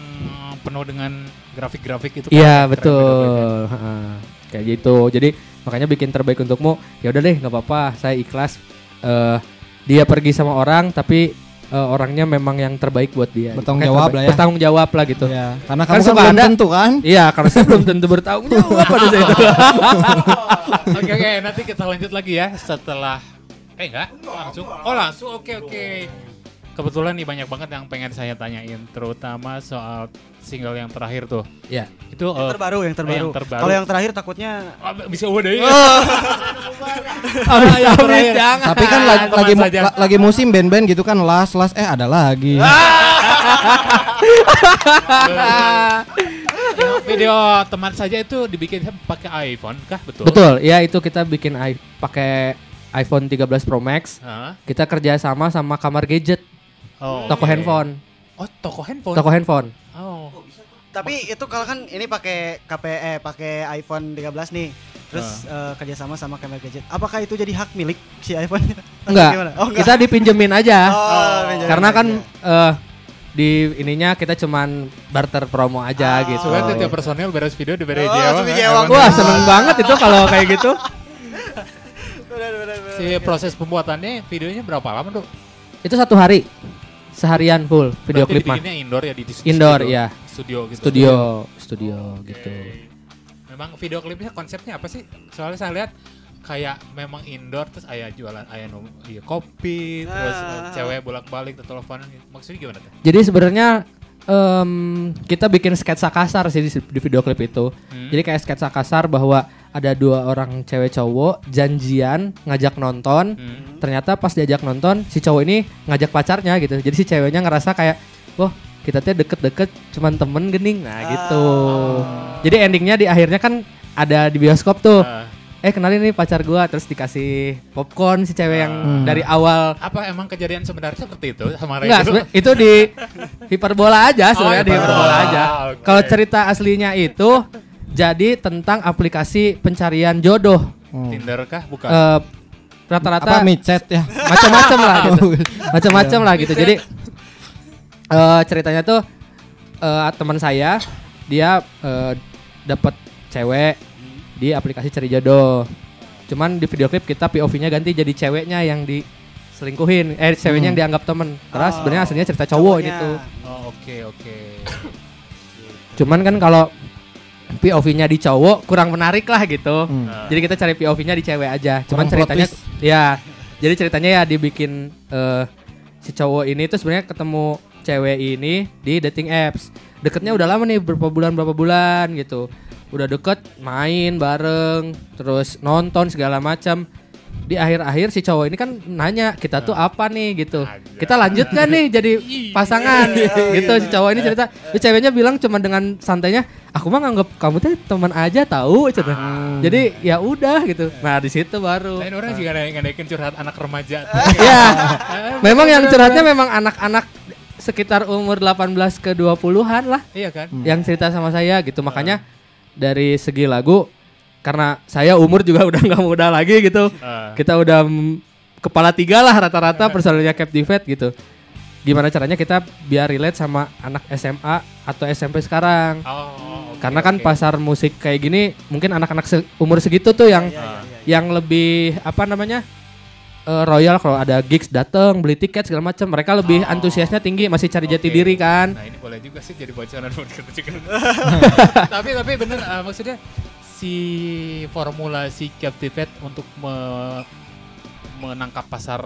Speaker 2: penuh dengan grafik-grafik itu.
Speaker 3: Iya
Speaker 2: kan?
Speaker 3: Betul, Heeh. kayak gitu. Jadi makanya bikin terbaik untukmu. Ya udah deh, nggak apa-apa. Saya ikhlas. eh dia pergi sama orang, tapi eh, orangnya memang yang terbaik buat dia.
Speaker 4: Bertanggung
Speaker 3: Kayak
Speaker 4: jawab
Speaker 3: terbaik-
Speaker 4: lah ya.
Speaker 3: Bertanggung jawab lah gitu.
Speaker 4: Ya, karena
Speaker 3: Kan
Speaker 4: kamu kan
Speaker 3: suka
Speaker 4: belum
Speaker 3: ada-
Speaker 4: tentu kan.
Speaker 3: Iya, karena saya belum tentu bertanggung jawab [LAUGHS] pada saat itu. [LAUGHS]
Speaker 2: Oke oke nanti kita lanjut lagi ya setelah eh enggak langsung oh langsung oke oke kebetulan nih banyak banget yang pengen saya tanyain terutama soal single yang terakhir tuh
Speaker 3: Ya.
Speaker 2: itu
Speaker 1: Yang
Speaker 2: eh,
Speaker 1: terbaru, yang terbaru.
Speaker 2: yang terbaru.
Speaker 1: Kalau yang terakhir takutnya
Speaker 2: ah, bisa udah ya yang
Speaker 3: amit,
Speaker 2: terakhir.
Speaker 3: jangan.
Speaker 4: Tapi kan lagi lagi, mu- la- lagi musim band-band gitu kan las las eh ada lagi. [LAUGHS]
Speaker 2: Yang video teman saja itu dibikin pakai iPhone kah betul
Speaker 3: Betul, ya itu kita bikin i- pakai iPhone 13 Pro Max.
Speaker 2: Hah?
Speaker 3: Kita kerja sama sama Kamar Gadget,
Speaker 2: Oh,
Speaker 3: toko
Speaker 2: oke.
Speaker 3: handphone,
Speaker 2: oh toko handphone
Speaker 3: toko handphone.
Speaker 2: oh
Speaker 1: Tapi itu kalau kan ini pakai KP eh pakai iPhone 13 nih. Terus eh, kerjasama sama kamera gadget. Apakah itu jadi hak milik si iPhone? [LAUGHS]
Speaker 3: Enggak,
Speaker 1: Gimana? Oh, enggak.
Speaker 3: kita dipinjemin aja.
Speaker 1: Oh, pinjaman
Speaker 3: Karena kan
Speaker 1: aja.
Speaker 3: eh di ininya kita cuman barter promo aja
Speaker 1: Oh.
Speaker 3: gitu.
Speaker 2: Soalnya tiap personil beres video diberi
Speaker 1: Oh,
Speaker 2: dia
Speaker 1: langsung dijawab.
Speaker 3: Wah seneng banget itu kalau [LAUGHS] kayak gitu.
Speaker 1: Benar, benar, benar.
Speaker 2: Si proses pembuatannya videonya berapa lama tuh?
Speaker 3: Itu satu hari, seharian full video
Speaker 2: Berarti
Speaker 3: klip mah.
Speaker 2: indoor ya di, di
Speaker 3: Indoor,
Speaker 2: studio,
Speaker 3: iya.
Speaker 2: Studio gitu.
Speaker 3: Studio, studio
Speaker 2: Oke.
Speaker 3: gitu.
Speaker 2: Memang video klipnya konsepnya apa sih? Soalnya saya lihat kayak memang indoor terus ayah jualan ayah nom iya, kopi terus eh,
Speaker 1: Ah.
Speaker 2: cewek bolak-balik teleponan maksudnya gimana tuh?
Speaker 3: Jadi sebenarnya em, kita bikin sketsa kasar sih di, di video klip itu.
Speaker 2: Hmm.
Speaker 3: Jadi kayak sketsa kasar bahwa ada dua orang cewek cowok janjian ngajak nonton.
Speaker 2: Hmm.
Speaker 3: Ternyata pas diajak nonton si cowok ini ngajak pacarnya gitu. Jadi si ceweknya ngerasa kayak, wah kita tuh deket-deket cuman temen gening. Nah gitu. Jadi endingnya di akhirnya kan ada di bioskop tuh.
Speaker 2: Ah.
Speaker 3: Eh kenalin nih pacar gua terus dikasih popcorn si cewek yang
Speaker 4: Hmm.
Speaker 3: dari awal
Speaker 2: apa emang kejadian sebenarnya seperti itu sama
Speaker 3: Enggak, sebe- itu di [LAUGHS] hiperbola aja sebenarnya
Speaker 2: Oh,
Speaker 3: di hiperbola. aja.
Speaker 2: Oke.
Speaker 3: Kalau cerita aslinya itu jadi tentang aplikasi pencarian jodoh.
Speaker 4: Hmm.
Speaker 2: Tinder kah? Bukan.
Speaker 3: Eh, rata-rata
Speaker 4: Apa micet ya?
Speaker 3: macam-macam lah [LAUGHS] gitu. Macam-macam lah gitu. Jadi eh ceritanya tuh eh teman saya dia eh, dapat cewek di aplikasi cari jodoh. Cuman di video klip kita POV-nya ganti jadi ceweknya yang diselingkuhin, eh ceweknya yang dianggap temen. Karena
Speaker 1: Oh.
Speaker 3: sebenarnya aslinya cerita cowok ini tuh.
Speaker 2: oh oke oke.
Speaker 3: Cuman kan kalau POV-nya di cowok kurang menarik lah gitu.
Speaker 4: Hmm.
Speaker 2: Ah.
Speaker 3: Jadi kita cari POV-nya di cewek aja. Cuman
Speaker 4: Kurang
Speaker 3: ceritanya ya. Jadi ceritanya ya dibikin eh, si cowok ini tuh sebenarnya ketemu cewek ini di dating apps. Deketnya udah lama nih berapa bulan berapa bulan gitu. Udah deket main bareng, terus nonton segala macam. Di akhir-akhir si cowok ini kan nanya kita tuh apa nih gitu. Kita lanjut kan nih jadi [LAUGHS] pasangan gitu si cowok ini cerita. Si ceweknya bilang cuma dengan santainya, aku mah nganggap kamu tuh teman aja tahu cerita. Jadi ya udah gitu. Nah di situ baru.
Speaker 2: Lain orang juga ada ngedekin curhat anak remaja. [LAUGHS]
Speaker 3: Ya, memang yang curhatnya memang anak-anak sekitar umur 18 ke 20-an lah
Speaker 2: iya kan?
Speaker 3: yang cerita sama saya gitu. Makanya dari segi lagu karena saya umur juga udah nggak muda lagi gitu.
Speaker 2: Ah.
Speaker 3: Kita udah kepala tiga lah rata-rata personilnya Captivate gitu. Gimana caranya kita biar relate sama anak SMA atau SMP sekarang?
Speaker 2: Oh, oke,
Speaker 3: Karena kan
Speaker 2: oke.
Speaker 3: pasar musik kayak gini mungkin anak-anak se- umur segitu tuh yang
Speaker 1: iya.
Speaker 3: yang lebih apa namanya eh, royal kalau ada gigs dateng beli tiket segala macam mereka lebih
Speaker 2: Oh.
Speaker 3: antusiasnya tinggi masih cari jati
Speaker 2: Oke.
Speaker 3: diri kan
Speaker 2: Nah ini boleh juga sih jadi bocoran buat [LAUGHS] kita juga. [LAUGHS] tapi tapi bener eh, maksudnya si formula si Captivate untuk me- menangkap pasar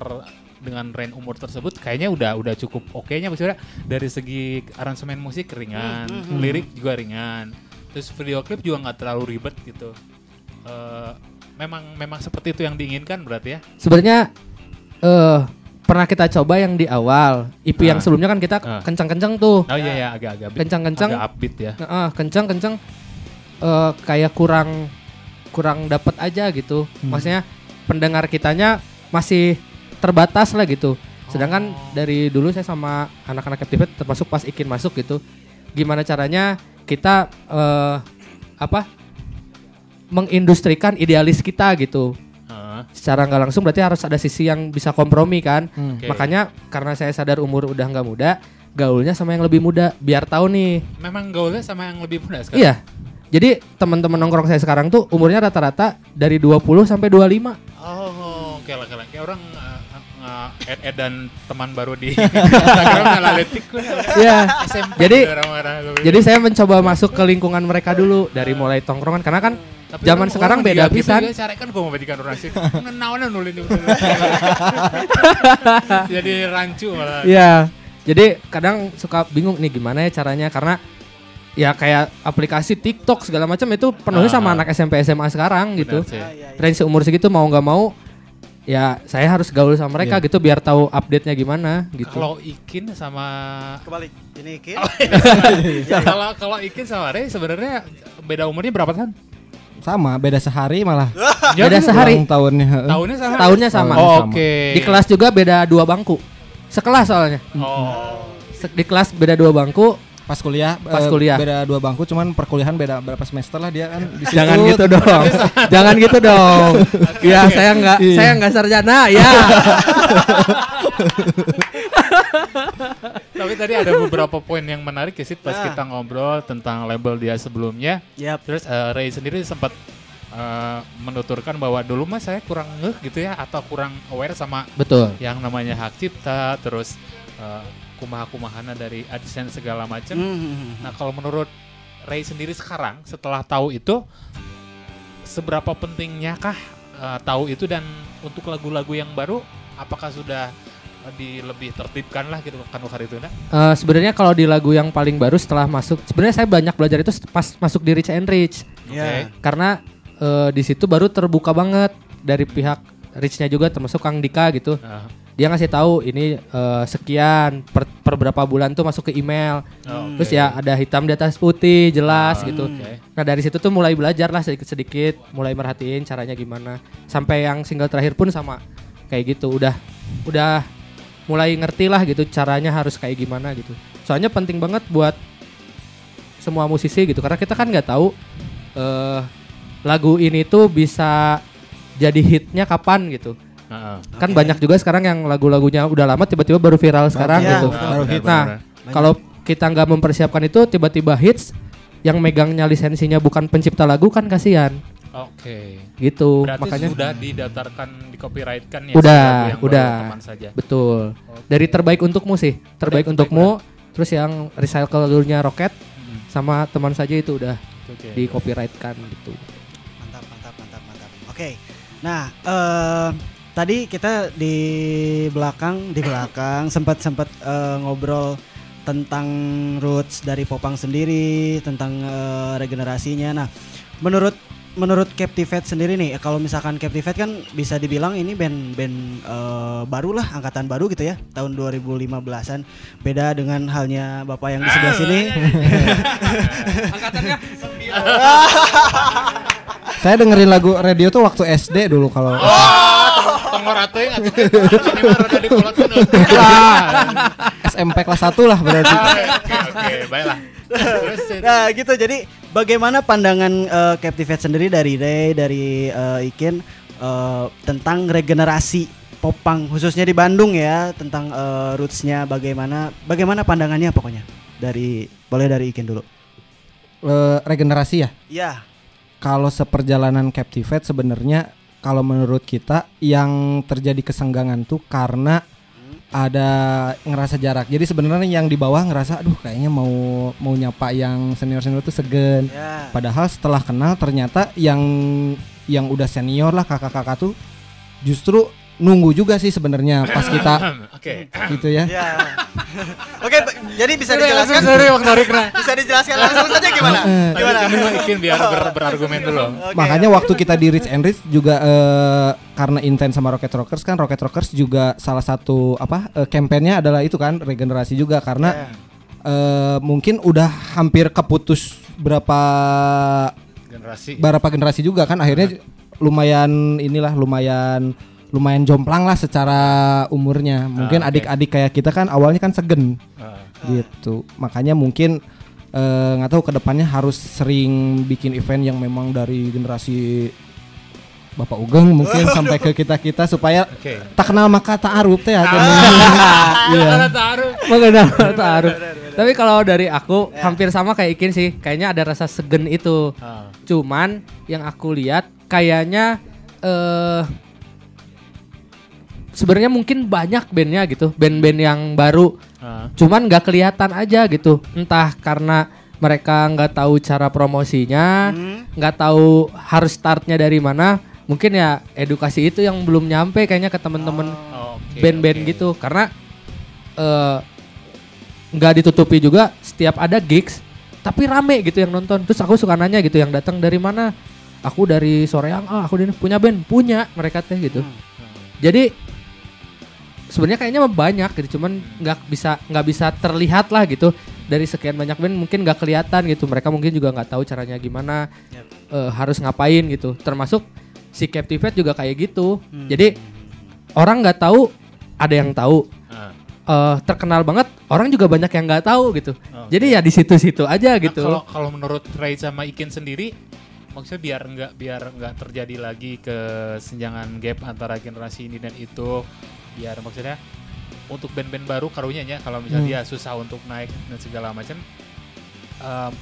Speaker 2: dengan range umur tersebut kayaknya udah udah cukup oke nya maksudnya dari segi aransemen musik ringan,
Speaker 1: Hmm, hmm,
Speaker 2: lirik juga ringan, terus video klip juga nggak terlalu ribet gitu. Eh, memang memang seperti itu yang diinginkan berarti ya?
Speaker 3: sebenarnya eh pernah kita coba yang di awal IP yang
Speaker 2: Ah.
Speaker 3: sebelumnya kan kita
Speaker 2: Ah.
Speaker 3: kencang-kencang tuh
Speaker 2: Oh iya ya agak-agak
Speaker 3: kencang-kencang
Speaker 2: agak upbeat ya.
Speaker 3: Heeh, kencang-kencang eh, kayak kurang kurang dapat aja gitu maksudnya pendengar kitanya masih terbatas lah gitu sedangkan
Speaker 2: Oh.
Speaker 3: dari dulu saya sama anak-anak Captivate termasuk pas Ikin masuk gitu gimana caranya kita eh, apa mengindustrikan idealis kita gitu
Speaker 2: Heeh.
Speaker 3: secara nggak langsung berarti harus ada sisi yang bisa kompromi kan
Speaker 4: Hmm.
Speaker 2: Oke.
Speaker 3: makanya karena saya sadar umur udah nggak muda gaulnya sama yang lebih muda biar tahu nih
Speaker 2: Memang gaulnya sama yang lebih muda sekarang.
Speaker 3: Iya. Jadi teman-teman nongkrong saya sekarang tuh umurnya rata-rata dari 20 sampai 25.
Speaker 2: Oh, Oke lah, oke lah. Kayak orang nge add dan teman baru di [LAUGHS] Instagram ngalatik
Speaker 3: Iya.
Speaker 2: SMP.
Speaker 3: Jadi
Speaker 2: orang-orang.
Speaker 3: jadi saya mencoba masuk ke lingkungan mereka dulu dari mulai tongkrongan karena kan
Speaker 2: Tapi
Speaker 3: zaman sekarang beda
Speaker 2: gitu
Speaker 3: pisan.
Speaker 2: Cara kan gue mau badikan orang sih. [LAUGHS] Naonnya nulin. [LAUGHS] Jadi rancu malah.
Speaker 3: Iya. Jadi kadang suka bingung nih gimana ya caranya karena ya kayak aplikasi TikTok segala macam itu penuhnya sama
Speaker 2: Ah.
Speaker 3: anak SMP SMA sekarang gitu.
Speaker 2: Sih.
Speaker 1: Ah, iya, iya.
Speaker 3: Range umur segitu mau nggak mau ya saya harus gaul sama mereka gitu biar tahu update-nya gimana gitu.
Speaker 2: Kalau Ikin sama
Speaker 1: Kebalik. Ini Ki. [LAUGHS]
Speaker 2: Ya, kalau kalau Ikin sama Ray sebenarnya beda umurnya berapa tahun?
Speaker 4: Sama, beda sehari malah. [LAUGHS]
Speaker 2: Ya,
Speaker 3: Beda sehari.
Speaker 4: Ulang tahunnya. heeh.
Speaker 2: Tahunnya sama.
Speaker 3: Tahunnya sama.
Speaker 2: Oh,
Speaker 4: sama.
Speaker 2: Oke.
Speaker 3: Di kelas juga beda dua bangku. Sekelas soalnya.
Speaker 2: Oh.
Speaker 3: Di kelas beda dua bangku.
Speaker 4: Pas kuliah,
Speaker 3: Pas
Speaker 4: eh,
Speaker 3: kuliah.
Speaker 4: beda dua bangku, cuman perkuliahan beda berapa semester lah dia kan. di situ.
Speaker 3: Jangan gitu [LAUGHS] dong. Jangan gitu dong. Ya saya nggak
Speaker 4: Iya.
Speaker 3: saya nggak sarjana ya. [LAUGHS]
Speaker 2: Tapi tadi ada beberapa poin yang menarik ya sih pas
Speaker 1: Ah.
Speaker 2: kita ngobrol tentang label dia sebelumnya.
Speaker 1: Yap.
Speaker 2: Terus eh, Ray sendiri sempat eh, menuturkan bahwa dulu mah saya kurang ngeh gitu ya atau kurang aware sama
Speaker 3: Betul.
Speaker 2: yang namanya hak cipta terus eh, kumaha-kumahana dari AdSense segala macam.
Speaker 1: Hmm.
Speaker 2: Nah, kalau menurut Ray sendiri sekarang setelah tahu itu seberapa pentingnya kah eh, tahu itu dan untuk lagu-lagu yang baru apakah sudah eh, di lebih tertibkan lah gitu kan waktu itu nah?
Speaker 3: Eh, sebenarnya kalau di lagu yang paling baru setelah masuk, sebenarnya saya banyak belajar itu pas masuk di Rich and Rich
Speaker 1: Ya.
Speaker 3: karena eh, di situ baru terbuka banget dari pihak Richnya juga termasuk Kang Dika gitu.
Speaker 2: Ah,
Speaker 3: Dia ngasih tahu ini eh, sekian per, per berapa bulan tuh masuk ke email.
Speaker 2: oh,
Speaker 3: Terus
Speaker 2: oke.
Speaker 3: ya ada hitam di atas putih jelas
Speaker 2: Ah,
Speaker 3: gitu.
Speaker 2: oke.
Speaker 3: Nah dari situ tuh mulai belajar lah sedikit-sedikit, mulai merhatiin caranya gimana. Sampai yang single terakhir pun sama kayak gitu. Udah udah mulai ngerti lah gitu caranya harus kayak gimana gitu. Soalnya penting banget buat semua musisi gitu karena kita kan nggak tahu eh lagu ini tuh bisa jadi hitnya kapan gitu.
Speaker 2: Ah.
Speaker 3: Kan banyak juga sekarang yang lagu-lagunya udah lama tiba-tiba baru viral sekarang
Speaker 1: Iya,
Speaker 3: gitu.
Speaker 4: Baru hit.
Speaker 3: Nah, kalau kita nggak mempersiapkan itu tiba-tiba hits yang megangnya lisensinya bukan pencipta lagu kan kasihan
Speaker 2: Oke.
Speaker 3: gitu.
Speaker 2: Berarti
Speaker 3: Makanya
Speaker 2: sudah didaftarkan di copyright kan ya
Speaker 3: Udah,
Speaker 2: yang
Speaker 3: udah.
Speaker 2: teman saja.
Speaker 3: betul. Dari terbaik untukmu sih, terbaik
Speaker 2: Terbaik
Speaker 3: untukmu. Terus yang recycle-nya Rocket
Speaker 2: Hmm,
Speaker 3: sama teman saja itu udah
Speaker 2: Oke.
Speaker 3: di copyright kan gitu.
Speaker 1: Mantap, mantap, mantap, mantap. Oke. Nah, eh tadi kita di belakang, di belakang [LAUGHS] sempat sempat eh, ngobrol tentang roots dari Popang sendiri, tentang eh, regenerasinya. Nah, menurut menurut Captivate sendiri nih, kalau misalkan Captivate kan bisa dibilang ini band-band eh, baru lah, angkatan baru gitu ya, tahun 2015-an. Beda dengan halnya Bapak yang di sebelah sini. [LAUGHS] [LAUGHS]
Speaker 4: Saya dengerin lagu radio tuh waktu SD dulu kalau
Speaker 2: mah rada dikulotkeun.
Speaker 4: SMP kelas 1 lah berarti.
Speaker 2: Oke, oke, baiklah.
Speaker 1: Nah gitu jadi bagaimana pandangan eh, Captivate sendiri dari Ray dari eh, Ikin eh, tentang regenerasi popang khususnya di Bandung ya tentang eh, rootsnya bagaimana bagaimana pandangannya pokoknya dari boleh dari Ikin dulu.
Speaker 4: Eh, regenerasi ya.
Speaker 1: Ya.
Speaker 4: Kalau seperjalanan Captivate sebenarnya kalau menurut kita yang terjadi kesenggangan tuh karena ada ngerasa jarak. Jadi sebenarnya yang di bawah ngerasa aduh kayaknya mau mau nyapa yang senior-senior tuh segen.
Speaker 1: Ya.
Speaker 4: Padahal setelah kenal ternyata yang yang udah senior lah kakak-kakak tuh justru nunggu juga sih sebenarnya pas kita [COUGHS]
Speaker 2: Oke.
Speaker 4: gitu ya.
Speaker 1: Ya. Oke, ba- jadi bisa dijelaskan
Speaker 2: Sorry, waktu narik
Speaker 1: bisa dijelaskan langsung saja gimana? Gimana?
Speaker 2: Ini mah Ikin biar ber- berargumen dulu.
Speaker 1: Oke.
Speaker 4: Makanya waktu kita di Rich and Rich juga eh, karena intens sama Rocket Rockers kan Rocket Rockers juga salah satu apa eh, kampanyenya adalah itu kan regenerasi juga karena
Speaker 1: Ya.
Speaker 4: eh, mungkin udah hampir keputus berapa
Speaker 2: Generasi.
Speaker 4: berapa generasi juga kan akhirnya lumayan inilah lumayan lumayan jomplang lah secara umurnya. Mungkin
Speaker 2: oke.
Speaker 4: adik-adik kayak kita kan awalnya kan segen
Speaker 2: Ah,
Speaker 4: gitu. Makanya mungkin eh, nggak tahu ke depannya harus sering bikin event yang memang dari generasi Bapak Ugeng mungkin [LAUGHS] sampai ke kita kita supaya
Speaker 2: Oke.
Speaker 4: tak kenal maka tak aruf teh. [LAUGHS] Iya.
Speaker 3: Mengenal taruh. Tapi kalau dari aku hampir sama kayak Ikin sih, kayaknya ada rasa segen itu.
Speaker 2: Ah,
Speaker 3: Cuman yang aku lihat kayaknya eh sebenarnya mungkin banyak bandnya gitu, band-band yang baru,
Speaker 2: Ah.
Speaker 3: cuman nggak kelihatan aja gitu. Entah karena mereka nggak tahu cara promosinya,
Speaker 1: Hmm.
Speaker 3: nggak tahu harus startnya dari mana. Mungkin ya edukasi itu yang belum nyampe kayaknya ke temen-temen
Speaker 2: Oh, oke,
Speaker 3: band-band
Speaker 2: oke.
Speaker 3: gitu. Karena eh, nggak ditutupi juga setiap ada gigs, tapi rame gitu yang nonton. Terus aku suka nanya gitu yang datang dari mana? Aku dari Soreang, ah aku ini punya band, punya mereka teh gitu.
Speaker 2: Hmm.
Speaker 3: Jadi sebenarnya kayaknya banyak gitu, cuman nggak bisa nggak bisa terlihat lah gitu dari sekian banyak band mungkin nggak kelihatan gitu. Mereka mungkin juga nggak tahu caranya gimana,
Speaker 1: Yap.
Speaker 3: eh, harus ngapain gitu. Termasuk si Captivate juga kayak gitu.
Speaker 1: Hmm.
Speaker 3: Jadi orang nggak tahu, ada yang tahu.
Speaker 2: Ah.
Speaker 3: eh, terkenal banget, orang juga banyak yang nggak tahu gitu.
Speaker 2: Oke.
Speaker 3: Jadi ya di situ-situ aja
Speaker 2: Nah,
Speaker 3: gitu.
Speaker 2: Kalau kalau menurut Ray sama Ikin sendiri, maksudnya biar nggak biar nggak terjadi lagi kesenjangan gap antara generasi ini dan itu, biar maksudnya untuk band-band baru karunya ya kalau misalnya
Speaker 3: Hmm.
Speaker 2: dia susah untuk naik dan segala macam, em,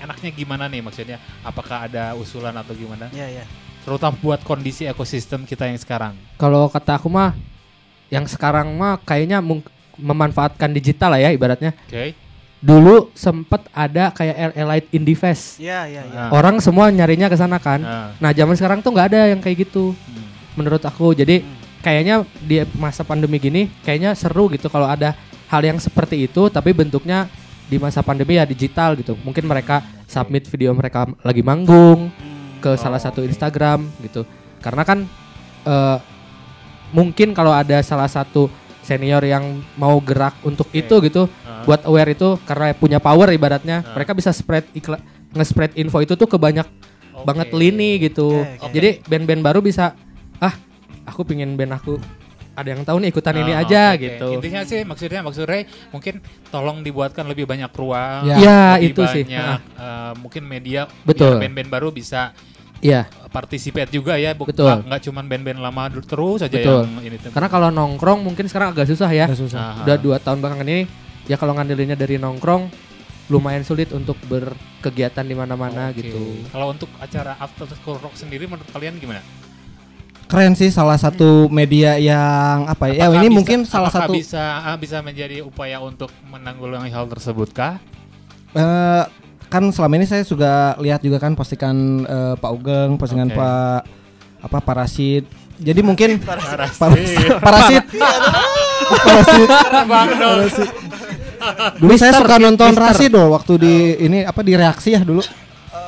Speaker 2: enaknya gimana nih maksudnya? Apakah ada usulan atau gimana?
Speaker 1: Ya ya.
Speaker 2: Terutama buat kondisi ekosistem kita yang sekarang.
Speaker 3: Kalau kata aku mah, yang sekarang mah kayaknya memanfaatkan digital lah ya ibaratnya.
Speaker 2: Oke.
Speaker 3: Dulu sempet ada kayak Elite Indie Fest.
Speaker 1: Ya ya ya.
Speaker 2: Ah.
Speaker 3: Orang semua nyarinya ke sana kan.
Speaker 2: Nah,
Speaker 3: Nah, zaman sekarang tuh nggak ada yang kayak gitu
Speaker 2: hmm.
Speaker 3: menurut aku. Jadi
Speaker 1: Hmm.
Speaker 3: Kayaknya di masa pandemi gini kayaknya seru gitu kalau ada hal yang seperti itu tapi bentuknya di masa pandemi ya digital gitu. Mungkin mereka submit video mereka lagi manggung ke salah satu. Instagram gitu. Karena kan eh, mungkin kalau ada salah satu senior yang mau gerak untuk
Speaker 2: Oke.
Speaker 3: itu gitu,
Speaker 2: Ah.
Speaker 3: buat aware itu karena punya power ibaratnya,
Speaker 2: Ah.
Speaker 3: mereka bisa spread iklan nge-spread info itu tuh ke banyak
Speaker 2: Oke.
Speaker 3: banget lini gitu.
Speaker 1: Oke, oke.
Speaker 3: Jadi band-band baru bisa aku pingin band aku ada yang tahu nih ikutan ini
Speaker 2: Ah,
Speaker 3: aja
Speaker 2: oke.
Speaker 3: gitu.
Speaker 2: Intinya sih maksudnya maksud Ray mungkin tolong dibuatkan lebih banyak ruang.
Speaker 4: Ya.
Speaker 3: Ya,
Speaker 2: lebih
Speaker 3: itu sih.
Speaker 2: banyak, eh, mungkin media
Speaker 3: Betul.
Speaker 2: biar band-band baru bisa
Speaker 3: Iya,
Speaker 2: participate juga ya. bu-
Speaker 3: Betul.
Speaker 2: nggak- cuman band-band lama terus aja
Speaker 3: Betul.
Speaker 2: yang ini
Speaker 3: karena kalau nongkrong mungkin sekarang agak susah ya.
Speaker 4: Susah.
Speaker 2: Aha.
Speaker 3: Udah dua tahun belakangan ini ya kalau ngandelinnya dari nongkrong lumayan sulit untuk berkegiatan di mana-mana
Speaker 2: Oke.
Speaker 3: gitu.
Speaker 2: Kalau untuk acara After School Rock sendiri menurut kalian gimana?
Speaker 4: Keren sih salah satu media yang apa ya? ya
Speaker 2: Apakah
Speaker 4: ini
Speaker 2: bisa-
Speaker 4: mungkin salah satu
Speaker 2: bisa ah, bisa menjadi upaya untuk menanggulangi hal tersebut kah?
Speaker 4: eh, kan selama ini saya juga lihat juga kan postingan eh, Pak Ugeng, postingan
Speaker 2: Oke.
Speaker 4: Pak apa Parasit. Jadi mungkin [LAUGHS]
Speaker 2: Parasit.
Speaker 4: Parasit. Parasit. [LAUGHS] Parasit. Parasit. Dulu saya suka nonton. Rasid loh waktu di ini apa di reaksi ya dulu.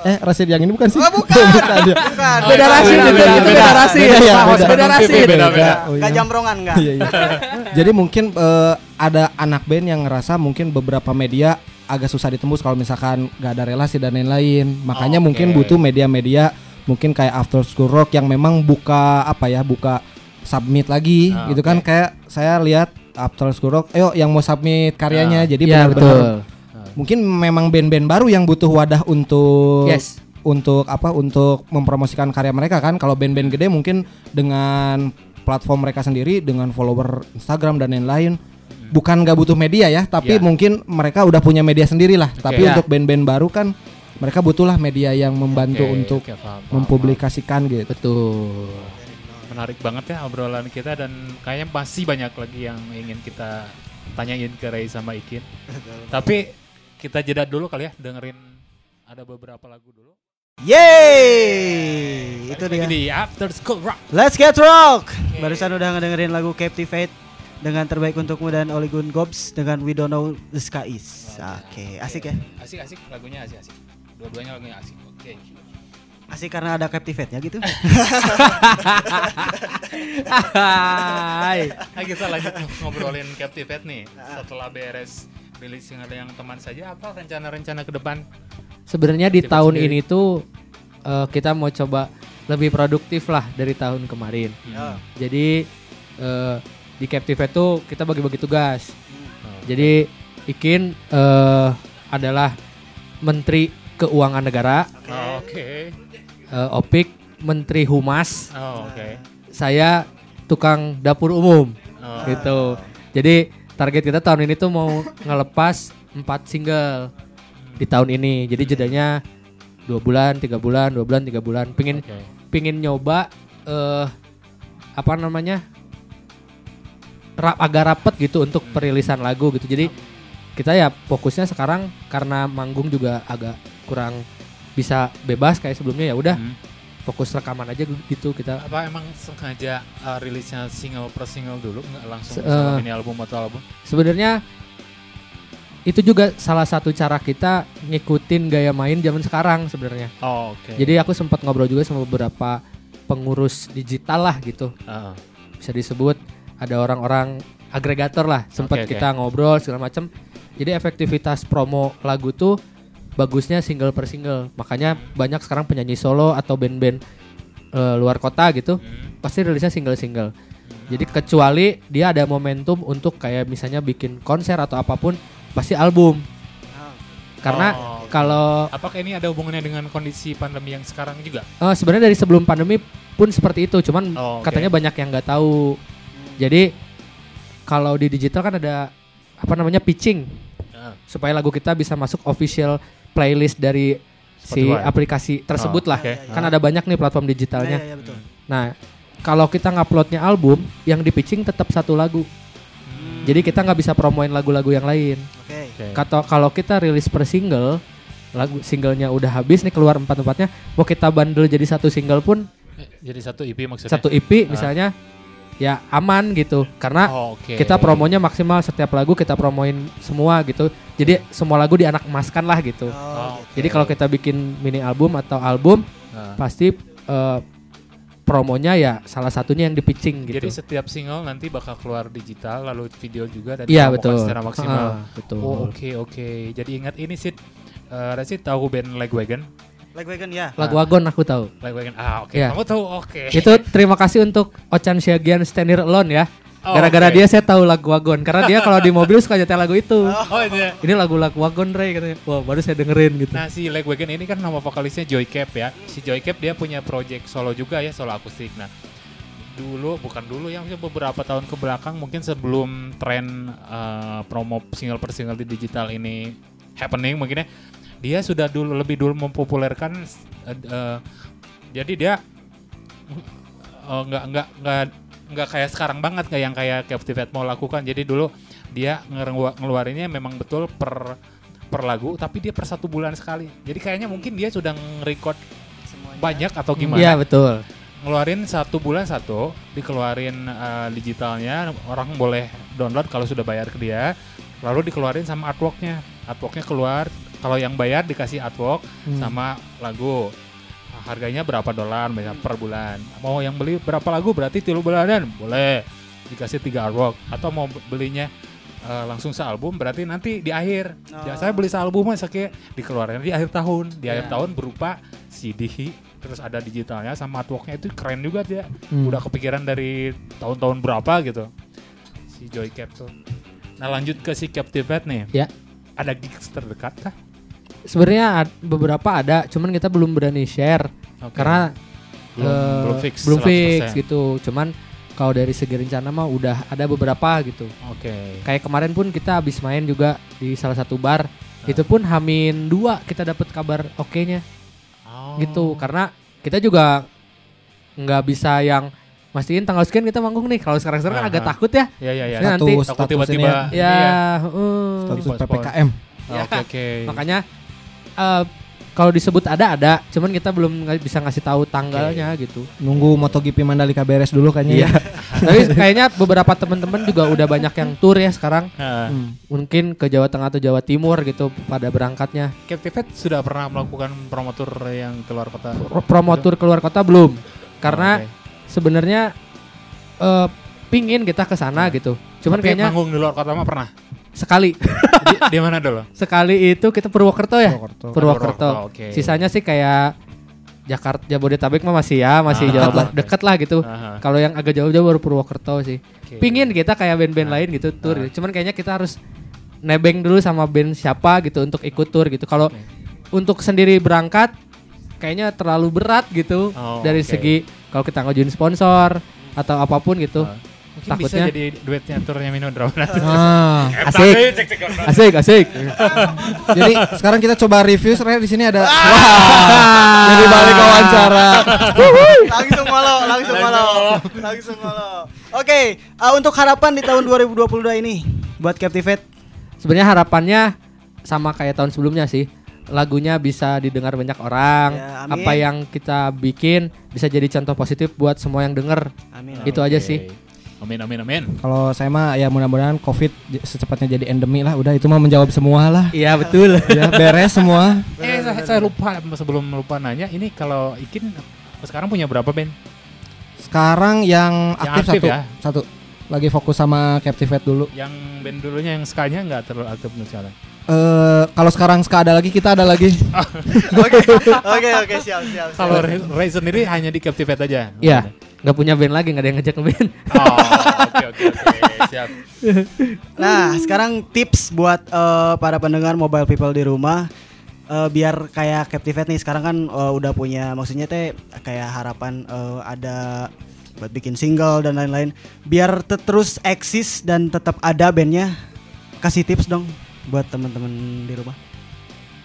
Speaker 4: Eh Rasid yang ini bukan sih?
Speaker 1: Oh, [LAUGHS] bukan.
Speaker 4: ya.
Speaker 1: Bukan.
Speaker 3: Beda
Speaker 2: Oh,
Speaker 3: rasid,
Speaker 2: beda,
Speaker 3: beda,
Speaker 2: beda,
Speaker 3: beda,
Speaker 2: beda.
Speaker 3: rasid.
Speaker 4: Beda ya,
Speaker 3: Pak,
Speaker 4: beda.
Speaker 3: beda rasid.
Speaker 2: Beda, beda.
Speaker 4: Oh,
Speaker 1: Enggak
Speaker 4: iya.
Speaker 1: jambrongan enggak?
Speaker 4: Iya, iya. Jadi mungkin eh, ada anak band yang ngerasa mungkin beberapa media agak susah ditembus kalau misalkan nggak ada relasi dan lain-lain. Makanya
Speaker 2: Oke.
Speaker 4: mungkin butuh media-media mungkin kayak After School Rock yang memang buka apa ya, buka submit lagi
Speaker 2: Ah,
Speaker 4: gitu kan
Speaker 2: oke.
Speaker 4: kayak saya lihat After School Rock, ayo yang mau submit karyanya.
Speaker 2: Ah.
Speaker 4: Jadi
Speaker 3: Iya,
Speaker 4: benar-benar
Speaker 3: betul.
Speaker 4: Mungkin memang band-band baru yang butuh wadah untuk
Speaker 3: Yes.
Speaker 4: untuk apa untuk mempromosikan karya mereka kan kalau band-band gede mungkin dengan platform mereka sendiri dengan follower Instagram dan lain-lain bukan nggak butuh media ya tapi
Speaker 2: Ya.
Speaker 4: mungkin mereka udah punya media sendiri lah tapi
Speaker 3: Ya.
Speaker 4: untuk band-band baru kan mereka butuhlah media yang membantu
Speaker 2: Oke,
Speaker 4: untuk
Speaker 2: oke, paham, paham,
Speaker 4: mempublikasikan gitu
Speaker 3: Betul.
Speaker 2: Menarik banget ya obrolan kita dan kayaknya masih banyak lagi yang ingin kita tanyain ke Ray sama Ikin. [LAUGHS] Tapi kita jeda dulu kali ya dengerin ada beberapa lagu dulu.
Speaker 1: Yeay, itu dia.
Speaker 2: lagi di After School Rock.
Speaker 1: Let's get rock. Barusan udah ngedengerin lagu Captivate dengan terbaik untukmu dan Oligun Gobs dengan We Don't Know the Sky Is. Oke, asik ya.
Speaker 2: Asik-asik lagunya asik-asik. Dua-duanya lagunya asik. Oke.
Speaker 1: Asik karena ada Captivate-nya gitu. [LAUGHS]
Speaker 3: Hai.
Speaker 2: Nah, kita lanjut ngobrolin Captivate nih. Setelah beres rilis single yang teman saja, apa rencana-rencana ke depan?
Speaker 3: Sebenarnya di tahun
Speaker 2: sendiri.
Speaker 3: ini tuh eh, kita mau coba lebih produktif lah dari tahun kemarin.
Speaker 1: Ya.
Speaker 3: Jadi eh, di Captivate tuh kita bagi-bagi tugas.
Speaker 2: Oh,
Speaker 3: Jadi Ikin eh, adalah Menteri Keuangan Negara,
Speaker 2: Oh, Oke.
Speaker 3: eh, Opik Menteri Humas,
Speaker 2: Oh, oke.
Speaker 3: saya tukang dapur umum
Speaker 2: Oh.
Speaker 3: gitu. Jadi target kita tahun ini tuh mau ngelepas 4 single di tahun ini. Jadi jedanya dua bulan, tiga bulan, dua bulan, tiga bulan. Pingin
Speaker 2: Oke.
Speaker 3: pingin nyoba eh apa namanya rap, agak rapet gitu untuk perilisan lagu gitu. Jadi kita ya fokusnya sekarang karena manggung juga agak kurang bisa bebas kayak sebelumnya ya udah
Speaker 2: Hmm.
Speaker 3: Fokus rekaman aja gitu kita
Speaker 2: Apa emang sengaja uh, rilisnya single per single dulu nggak langsung
Speaker 3: Se-
Speaker 2: sama
Speaker 3: eh,
Speaker 2: mini album atau album?
Speaker 3: sebenarnya itu juga salah satu cara kita ngikutin gaya main zaman sekarang sebenarnya.
Speaker 2: Oh, oke.
Speaker 3: Jadi aku sempat ngobrol juga sama beberapa pengurus digital lah gitu.
Speaker 2: Heeh.
Speaker 3: Bisa disebut ada orang-orang agregator lah. Sempat
Speaker 2: Oke, oke.
Speaker 3: kita ngobrol segala macam. Jadi efektivitas promo lagu tuh bagusnya single per single. Makanya banyak sekarang penyanyi solo atau band-band eh, luar kota gitu
Speaker 2: Hmm.
Speaker 3: pasti rilisnya single-single. Jadi kecuali dia ada momentum untuk kayak misalnya bikin konser atau apa pun pasti album. Karena
Speaker 2: Oh,
Speaker 3: kalau
Speaker 2: Apakah ini ada hubungannya dengan kondisi pandemi yang sekarang juga?
Speaker 3: eh, sebenarnya dari sebelum pandemi pun seperti itu, cuman
Speaker 2: Oh, oke.
Speaker 3: katanya banyak yang nggak tahu. Jadi kalau di digital kan ada apa namanya pitching
Speaker 2: Heeh.
Speaker 3: supaya lagu kita bisa masuk official playlist dari si
Speaker 2: Spotify.
Speaker 3: aplikasi tersebut
Speaker 2: Oh,
Speaker 3: lah.
Speaker 2: oke.
Speaker 3: Kan ada banyak nih platform digitalnya.
Speaker 1: Iya, iya, betul.
Speaker 3: Nah, kalau kita nguploadnya album, yang di pitching tetap satu lagu.
Speaker 2: Hmm.
Speaker 3: Jadi kita nggak bisa promoin lagu-lagu yang lain.
Speaker 1: Oke.
Speaker 3: Kata kalau kita rilis per single, lagu singlenya udah habis nih keluar empat empatnya, mau kita bundle jadi satu single pun
Speaker 2: Eh, Jadi satu EP maksudnya?
Speaker 3: satu EP misalnya, ya aman gitu. Karena
Speaker 2: Oh, oke.
Speaker 3: kita promonya maksimal setiap lagu kita promoin semua gitu. Jadi semua lagu dianak emaskan lah gitu.
Speaker 1: Oh,
Speaker 2: Oh,
Speaker 1: gitu.
Speaker 3: Jadi kalau kita bikin mini album atau album,
Speaker 2: Nah.
Speaker 3: pasti eh, promonya ya salah satunya yang di pitching gitu.
Speaker 2: Jadi setiap single nanti bakal keluar digital lalu video juga dan
Speaker 3: Iya
Speaker 2: dipromokan
Speaker 3: betul.
Speaker 2: secara maksimal.
Speaker 3: Ah, betul.
Speaker 2: Oh, oke oke. Jadi ingat ini sih eh Resi tahu band Legwagon?
Speaker 1: Like Wagon ya.
Speaker 3: Lagu Wagon aku tahu.
Speaker 2: Legwagon. Ah, oke.
Speaker 3: Iya.
Speaker 2: Kamu tahu oke.
Speaker 3: Itu terima kasih untuk Ochan Syagian Stand Here Alone ya.
Speaker 2: Oh,
Speaker 3: Gara-gara
Speaker 2: oke.
Speaker 3: dia saya tahu lagu Wagon karena dia kalau di mobil suka nyetel lagu itu. [LAUGHS]
Speaker 2: Oh, iya.
Speaker 3: Ini lagu-lagu Wagon Ray katanya. Wah, baru saya dengerin gitu.
Speaker 2: Nah si Legwagon ini kan nama vokalisnya Joy Cap ya. Si Joy Cap dia punya project solo juga ya, solo akustik. Nah dulu bukan dulu ya mungkin beberapa tahun ke belakang mungkin sebelum tren eh, promo single per single di digital ini happening mungkin ya dia sudah dulu lebih dulu mempopulerkan eh, eh, jadi dia eh, nggak nggak nggak nggak kayak sekarang banget kayak yang kayak Captivate mau lakukan. Jadi dulu dia ngeluarinnya memang betul per per lagu tapi dia per satu bulan sekali. Jadi kayaknya mungkin dia sudah nge-record
Speaker 1: Semuanya.
Speaker 2: banyak atau gimana.
Speaker 3: Iya, betul.
Speaker 2: ngeluarin satu bulan satu dikeluarin eh, digitalnya orang boleh download kalau sudah bayar ke dia lalu dikeluarin sama artworknya. Artworknya keluar kalau yang bayar dikasih artwork
Speaker 3: Hmm.
Speaker 2: sama lagu. Harganya berapa dolar misalnya per bulan? Mau yang beli berapa lagu? Berarti tilu bulanan? Boleh. Dikasih tiga artwork. Atau mau belinya eh, langsung sealbum berarti nanti di akhir.
Speaker 1: Oh.
Speaker 2: ya saya beli sealbum mah sakit dikeluarin di akhir tahun. Di akhir
Speaker 3: Ya.
Speaker 2: tahun berupa CD terus ada digitalnya sama artworknya itu keren juga dia.
Speaker 3: Hmm.
Speaker 2: udah kepikiran dari tahun-tahun berapa gitu. Si Joy Cap tuh. Nah lanjut ke si Captivate nih.
Speaker 3: Ya.
Speaker 2: ada gigs terdekat kah
Speaker 3: Sebenarnya ad- beberapa ada, cuman kita belum berani share
Speaker 2: Oke.
Speaker 3: karena
Speaker 2: belum,
Speaker 3: eh,
Speaker 2: belum fix
Speaker 3: belum
Speaker 2: 100%.
Speaker 3: fix gitu. Cuman kalau dari segi rencana mah udah ada beberapa gitu.
Speaker 2: oke
Speaker 3: Kayak kemarin pun kita habis main juga di salah satu bar.
Speaker 2: Ah.
Speaker 3: Itu pun Hamin dua kita dapat kabar oke-nya
Speaker 2: Oh.
Speaker 3: gitu. Karena kita juga nggak bisa yang mastiin tanggal sekian kita manggung nih. Kalau sekarang-sekarang kan
Speaker 2: Aha.
Speaker 3: agak takut ya.
Speaker 2: ya ya ya
Speaker 3: Ini nanti
Speaker 4: Status-
Speaker 2: takut tiba-tiba
Speaker 4: ya.
Speaker 3: Ya,
Speaker 2: iya.
Speaker 3: heeh.
Speaker 4: Status
Speaker 2: Di pos-pos.
Speaker 4: PPKM.
Speaker 2: Oh,
Speaker 3: Ya.
Speaker 2: oke oke
Speaker 3: Makanya eh, kalau disebut ada ada, cuman kita belum nggak bisa ngasih tahu tanggalnya gitu.
Speaker 4: Nunggu MotoGP Mandalika beres dulu kayaknya.
Speaker 3: Iya. [LAUGHS] Tapi kayaknya beberapa teman-teman juga udah banyak yang tour ya sekarang.
Speaker 4: Hmm.
Speaker 3: Mungkin ke Jawa Tengah atau Jawa Timur gitu pada berangkatnya.
Speaker 2: Captivate sudah pernah melakukan promotor yang keluar kota
Speaker 3: Pro- Promo tour keluar kota belum. Karena
Speaker 2: Oh, oke.
Speaker 3: sebenarnya eh, pingin kita ke sana gitu. Cuman
Speaker 2: Tapi
Speaker 3: kayaknya
Speaker 2: manggung di luar kota mah pernah
Speaker 3: sekali [LAUGHS]
Speaker 2: di, di mana dulu
Speaker 3: sekali itu kita Purwokerto ya.
Speaker 4: Purwokerto.
Speaker 3: Purwokerto.
Speaker 2: oke
Speaker 3: Sisanya sih kayak Jakarta, Jabodetabek mah masih ya, masih
Speaker 2: Ah,
Speaker 3: Barat,
Speaker 2: lah. [LAUGHS]
Speaker 3: deket lah gitu. Kalau yang agak jauh-jauh baru Purwokerto sih.
Speaker 2: oke.
Speaker 3: Pingin kita kayak band-band
Speaker 2: Nah.
Speaker 3: lain gitu tour.
Speaker 2: Nah.
Speaker 3: gitu. Cuman kayaknya kita harus nebeng dulu sama band siapa gitu untuk ikut tour gitu. Kalau
Speaker 2: Oke.
Speaker 3: untuk sendiri berangkat kayaknya terlalu berat gitu
Speaker 2: Oh,
Speaker 3: dari
Speaker 2: oke.
Speaker 3: segi kalau kita ngajuin sponsor atau apa pun gitu.
Speaker 2: Ah. Mungkin
Speaker 3: Takutnya-
Speaker 2: bisa jadi duetnya turnya Mino Drone.
Speaker 4: Nah,
Speaker 3: Asik. Asik, asik. [LAUGHS]
Speaker 4: jadi sekarang kita coba review sebenarnya di sini ada Wah. Jadi balik ke wawancara.
Speaker 1: langsung molo, langsung molo, langsung. Oke, uh, untuk harapan di tahun 2022 ini buat Captivate.
Speaker 3: Sebenarnya harapannya sama kayak tahun sebelumnya sih. Lagunya bisa didengar banyak orang.
Speaker 1: Ya, amin.
Speaker 3: Apa yang kita bikin bisa jadi contoh positif buat semua yang denger.
Speaker 1: Amin.
Speaker 3: Itu aja
Speaker 2: Oke.
Speaker 3: sih.
Speaker 2: Amin amin amin.
Speaker 4: Kalau saya mah ya mudah-mudahan Covid secepatnya jadi endemi lah. Udah itu mah menjawab semua lah.
Speaker 3: Iya betul. [LAUGHS]
Speaker 4: ya beres semua.
Speaker 2: Eh saya, saya lupa sebelum lupa nanya ini kalau Ikin sekarang punya berapa band?
Speaker 4: Sekarang yang aktif,
Speaker 2: aktif
Speaker 4: satu,
Speaker 2: ya?
Speaker 4: satu. Lagi fokus sama Captivate dulu.
Speaker 2: Yang band dulunya yang skanya nggak terlalu aktif untuk sekarang.
Speaker 4: Eh kalau sekarang ska ada lagi kita ada lagi. [LAUGHS]
Speaker 1: Oke, oke, oke, siap, siap. siap.
Speaker 2: Kalau Ray Ray sendiri hanya di Captivate aja.
Speaker 3: Iya. Nggak punya band lagi, nggak ada yang ngajak nge-band.
Speaker 2: Oh, oke oke oke, siap.
Speaker 1: Nah, sekarang tips buat eh, para pendengar mobile people di rumah eh, biar kayak Captivate nih sekarang kan eh, udah punya maksudnya teh kayak harapan eh, ada buat bikin single dan lain-lain biar te- terus eksis dan tetap ada bandnya kasih tips dong buat teman-teman di rumah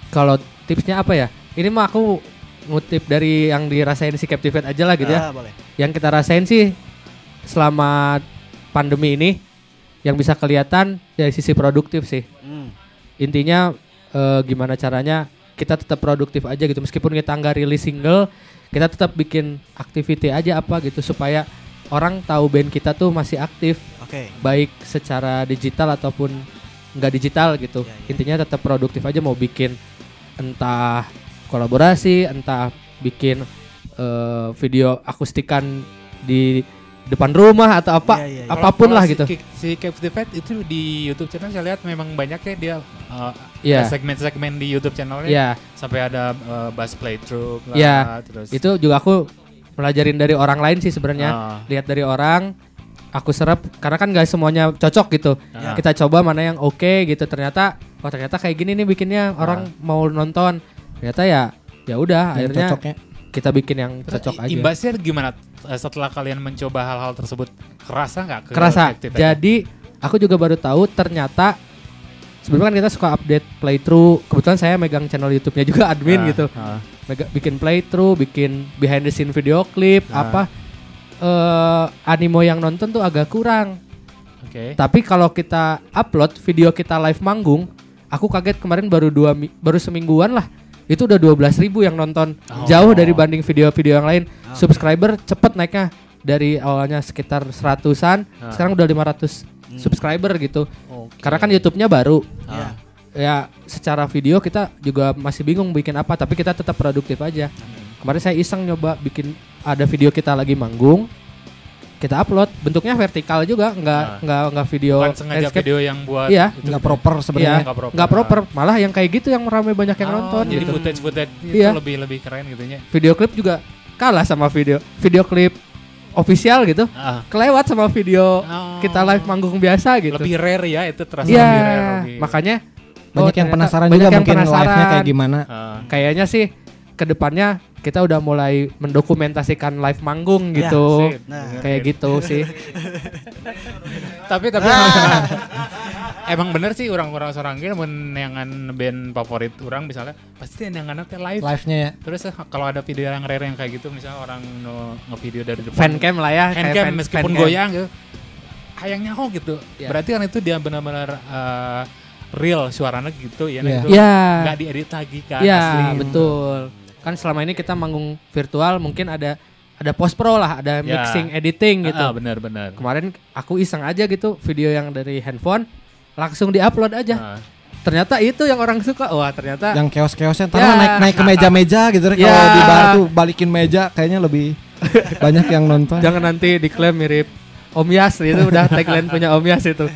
Speaker 3: Kalau tipsnya apa ya? Ini mah aku ngutip dari yang dirasain si Captivate aja lah gitu ya.
Speaker 1: Ah, boleh
Speaker 3: Yang kita rasain sih selama pandemi ini yang bisa kelihatan dari sisi produktif sih.
Speaker 1: Hmm.
Speaker 3: Intinya eh, gimana caranya kita tetap produktif aja gitu meskipun kita nggak rilis single, kita tetap bikin activity aja apa gitu supaya orang tahu band kita tuh masih aktif
Speaker 1: oke
Speaker 3: baik secara digital ataupun nggak digital gitu.
Speaker 1: Ya, ya.
Speaker 3: Intinya tetap produktif aja mau bikin entah kolaborasi, entah bikin eh, video akustikan di depan rumah atau apa,
Speaker 1: Ya, ya, ya.
Speaker 3: apa pun
Speaker 2: Kalau
Speaker 3: lah
Speaker 2: si
Speaker 3: gitu.
Speaker 2: Si Captivate itu di YouTube channel saya lihat memang banyak ya dia uh,
Speaker 3: Iya.
Speaker 2: ada segmen-segmen di YouTube channelnya
Speaker 3: Iya,
Speaker 2: sampai ada uh, bass playthrough lah
Speaker 3: Iya.
Speaker 2: terus
Speaker 3: itu juga aku pelajarin dari orang lain sih sebenarnya.
Speaker 2: Ah.
Speaker 3: Lihat dari orang, aku serap karena kan gak semuanya cocok gitu.
Speaker 2: Ah.
Speaker 3: Kita coba mana yang oke gitu. Ternyata, oh ternyata kayak gini nih bikinnya orang mau nonton. Ternyata ya, ya udah akhirnya
Speaker 4: cocoknya.
Speaker 3: kita bikin yang cocok aja.
Speaker 2: Imbasnya gimana eh, setelah kalian mencoba hal-hal tersebut? Kerasa nggak? ke
Speaker 3: kerasa. Jadi aku juga baru tahu ternyata sebelumnya kan kita suka update playthrough. Kebetulan saya megang channel YouTube-nya juga [LAUGHS] admin
Speaker 2: Ah,
Speaker 3: gitu.
Speaker 2: ah.
Speaker 3: Mega- bikin playthrough, bikin behind the scene video clip,
Speaker 2: Ah.
Speaker 3: apa eh animo yang nonton tuh agak kurang.
Speaker 2: Oke.
Speaker 3: Tapi kalau kita upload video kita live manggung, aku kaget kemarin baru dua baru semingguan lah. Itu udah 12.000 ribu yang nonton.
Speaker 2: Oh.
Speaker 3: Jauh dari banding video-video yang lain. Subscriber cepet naiknya dari awalnya sekitar seratusan,
Speaker 2: Ah.
Speaker 3: sekarang udah 500 subscriber gitu.
Speaker 2: Oke.
Speaker 3: Karena kan YouTube-nya baru.
Speaker 2: Ah.
Speaker 3: Ya secara video kita juga masih bingung bikin apa, tapi kita tetap produktif aja. Kemarin saya iseng nyoba bikin ada video kita lagi manggung, kita upload, bentuknya vertikal juga, nggak
Speaker 2: Nah.
Speaker 3: nggak nggak video.
Speaker 2: Bukan sengaja
Speaker 3: landscape.
Speaker 2: video yang buat
Speaker 3: Iya.
Speaker 2: itu
Speaker 4: Nggak
Speaker 2: gitu.
Speaker 4: proper
Speaker 3: Iya,
Speaker 4: sebenarnya.
Speaker 2: nggak proper.
Speaker 3: nggak proper, malah yang kayak gitu yang ramai banyak yang
Speaker 2: Oh,
Speaker 3: nonton.
Speaker 2: Jadi
Speaker 3: gitu.
Speaker 2: footage footage itu
Speaker 3: Iya.
Speaker 2: lebih lebih keren gitu nya.
Speaker 3: Video klip juga kalah sama video video klip official gitu,
Speaker 2: Ah.
Speaker 3: kelewat sama video
Speaker 2: Oh.
Speaker 3: kita live manggung biasa gitu.
Speaker 2: Lebih rare ya itu terasa
Speaker 3: Iya,
Speaker 2: lebih rare. Lebih.
Speaker 3: makanya
Speaker 4: Banyak
Speaker 3: oh,
Speaker 4: yang penasaran
Speaker 3: banyak
Speaker 4: juga
Speaker 3: yang
Speaker 4: mungkin
Speaker 3: penasaran.
Speaker 4: live-nya kayak gimana.
Speaker 2: Ah.
Speaker 3: Kayaknya sih ke depannya kita udah mulai mendokumentasikan live manggung
Speaker 1: Ya,
Speaker 3: gitu.
Speaker 2: sip.
Speaker 1: Nah.
Speaker 3: Kayak gitu sih. [LAUGHS]
Speaker 2: tapi tapi [LAUGHS] emang bener sih orang-orang seorang gini menyangan band favorit orang misalnya pasti nyangan teh live.
Speaker 4: Live-nya ya.
Speaker 2: Terus eh, kalau ada video yang rare yang kayak gitu misalnya orang no, ngevideo dari depan
Speaker 3: Fancam lah ya. kayak
Speaker 2: handcam
Speaker 3: fan-
Speaker 2: meskipun
Speaker 3: fancam.
Speaker 2: goyang gitu hayangnya kok gitu
Speaker 3: Ya.
Speaker 2: berarti kan itu dia benar-benar eh, real suaranya gitu ya nah
Speaker 4: Iya.
Speaker 2: itu
Speaker 3: Iya.
Speaker 2: nggak diedit lagi kan
Speaker 3: Iya,
Speaker 2: asli
Speaker 3: betul. Kan selama ini kita manggung virtual mungkin ada ada post pro lah, ada
Speaker 2: Ya.
Speaker 3: mixing, editing gitu.
Speaker 2: ah, benar-benar
Speaker 3: Kemarin aku iseng aja gitu video yang dari handphone langsung diupload aja.
Speaker 2: Ah.
Speaker 3: Ternyata itu yang orang suka. Wah, ternyata
Speaker 4: Yang keos-keosnya ntar
Speaker 3: Ya.
Speaker 4: naik naik ke meja-meja gitu
Speaker 3: Ya.
Speaker 4: kalau di bar tuh balikin meja kayaknya lebih [LAUGHS] banyak yang nonton.
Speaker 3: jangan nanti diklaim mirip Om Yas itu udah tagline punya Om Yas itu. [LAUGHS]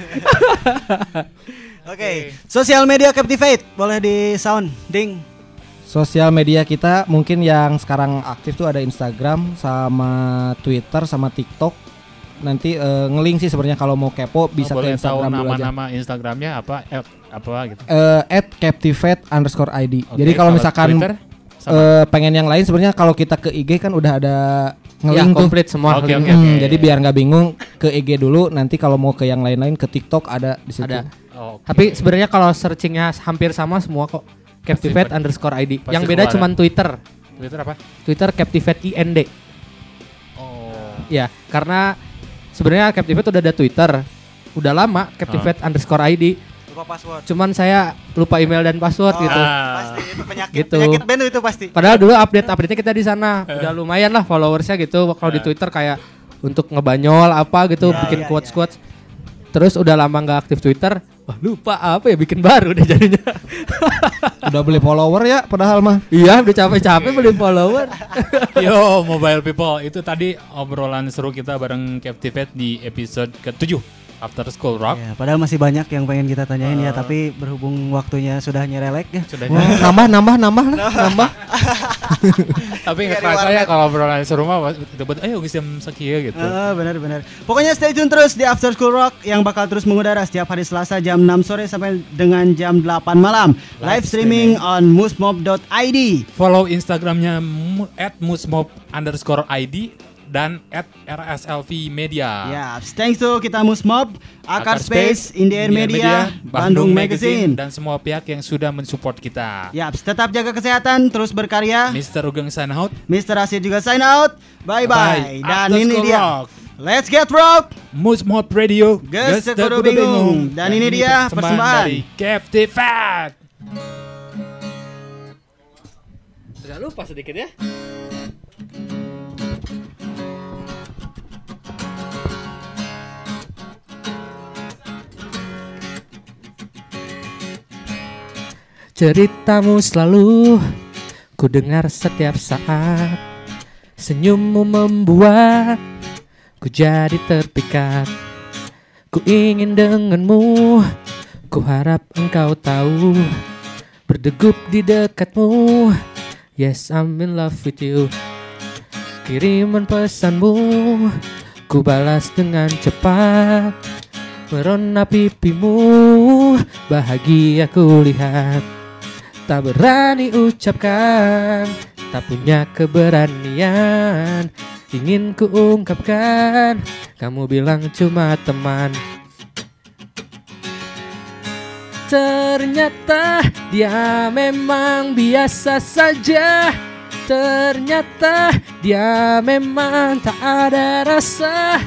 Speaker 1: Oke, sosial media Captivate boleh di sound ding.
Speaker 4: Sosial media kita mungkin yang sekarang aktif tuh ada Instagram sama Twitter sama TikTok. Nanti eh, ngelink sih sebenarnya kalau mau kepo bisa
Speaker 2: Oh,
Speaker 4: ke
Speaker 2: tahu
Speaker 4: Instagram dulu aja.
Speaker 2: nama-nama Instagramnya apa eh, apa gitu
Speaker 4: Eh, at captivate underscore ID.
Speaker 2: Oke,
Speaker 4: Jadi kalau misalkan
Speaker 2: Twitter
Speaker 4: eh, pengen yang lain sebenarnya kalau kita ke IG kan udah ada
Speaker 3: Ya,
Speaker 4: ngelink tuh.
Speaker 3: komplit semua.
Speaker 2: Oke,
Speaker 4: Hmm,
Speaker 2: oke.
Speaker 4: Jadi biar nggak bingung ke IG dulu. Nanti kalau mau ke yang lain-lain ke TikTok ada di situ.
Speaker 3: Ada.
Speaker 2: Oh, oke.
Speaker 3: Tapi sebenarnya kalau searchingnya hampir sama semua kok. Captivate underscore ID.
Speaker 2: pasti
Speaker 3: Yang beda
Speaker 2: keluar
Speaker 3: cuman Twitter.
Speaker 2: Twitter apa
Speaker 3: Twitter Captivate IND.
Speaker 2: oh
Speaker 3: Ya, karena sebenarnya Captivate udah ada Twitter. Udah lama Captivate underscore ID.
Speaker 1: Lupa password.
Speaker 3: Cuman saya lupa email dan password
Speaker 1: Oh.
Speaker 3: gitu.
Speaker 1: Pasti itu penyakit.
Speaker 3: Gitu.
Speaker 1: Penyakit band itu pasti.
Speaker 3: Padahal dulu update update-nya kita di sana. Udah lumayan lah followersnya gitu. Kalau di Twitter kayak untuk ngebanyol apa gitu,
Speaker 1: Ya,
Speaker 3: bikin
Speaker 1: ya,
Speaker 3: quotes quotes. Terus udah lama nggak aktif Twitter. Wah lupa apa ya bikin baru deh jadinya. [LAUGHS]
Speaker 4: Udah beli follower ya padahal mah.
Speaker 3: iya udah capek-capek beli follower. [LAUGHS]
Speaker 2: Yo mobile people itu tadi obrolan seru kita bareng Captivate di episode ke-7 After School Rock.
Speaker 1: Ya, padahal masih banyak yang pengen kita tanyain ya, tapi berhubung waktunya sudah nyerelek ya.
Speaker 2: Sudah
Speaker 4: Wah, nambah nambah nambah lah, nambah. [LAUGHS]
Speaker 2: Tapi nggak kerasa ya kalau obrolan seru mah tiba-tiba ayo geus jam gitu.
Speaker 1: Ah, benar benar. Pokoknya stay tune terus di After School Rock yang bakal terus mengudara setiap hari Selasa jam 6 sore sampai dengan jam 8 malam. Live, streaming on musmob.id.
Speaker 2: Follow Instagramnya mu- @musmob underscore ID dan @rslv media.
Speaker 1: Ya, thanks to kita Musmob, Akar Space, In the Air
Speaker 2: Indian
Speaker 1: Media, Bandung Magazine.
Speaker 2: dan semua pihak yang sudah mensupport kita.
Speaker 1: Yaps, tetap jaga kesehatan, terus berkarya.
Speaker 2: Mr. Ugeng Sanhout,
Speaker 1: Mr. Asyid juga sign out. Bye
Speaker 2: Bye.
Speaker 1: bye. Dan
Speaker 2: After
Speaker 1: ini dia.
Speaker 2: Rock.
Speaker 1: Let's get rock.
Speaker 2: Musmob Radio,
Speaker 1: Tekudu
Speaker 2: Tekudu
Speaker 1: Bingung. Dan ini dia persembahan.
Speaker 2: dari Captive Fat.
Speaker 3: Jangan lupa sedikit ya. Ceritamu selalu ku dengar setiap saat. Senyummu membuat ku jadi terpikat. Ku ingin denganmu Ku harap engkau tahu. Berdegup di dekatmu Yes I'm in love with you. Kiriman pesanmu Ku balas dengan cepat. Merona pipimu Bahagia ku lihat Tak berani ucapkan Tak punya keberanian Ingin ku ungkapkan Kamu bilang cuma teman. Ternyata dia memang biasa saja. Ternyata dia memang tak ada rasa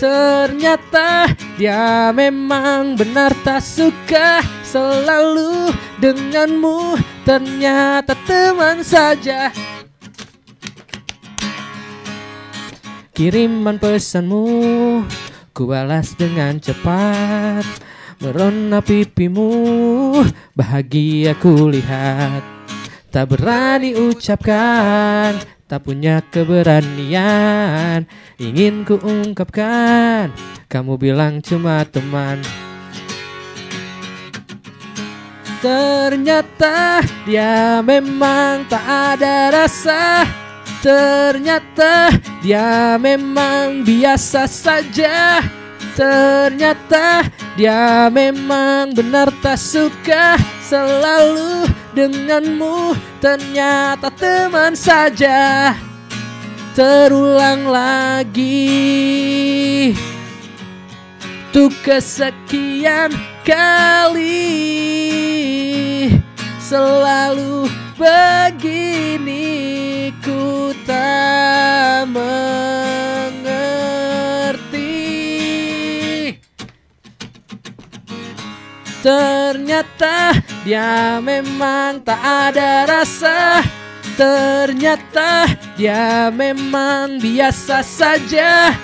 Speaker 3: Ternyata dia memang benar tak suka Selalu denganmu. Ternyata teman saja. Kiriman pesanmu Ku balas dengan cepat. Merona pipimu Bahagia ku lihat Tak berani ucapkan Tak punya keberanian. Ingin ku ungkapkan Kamu bilang cuma teman. Ternyata dia memang tak ada rasa. Ternyata dia memang biasa saja Ternyata dia memang benar tak suka Selalu denganmu. Ternyata teman saja. Terulang lagi. Untuk kesekian kali Selalu begini ku tak mengerti Ternyata dia memang tak ada rasa. Ternyata dia memang biasa saja.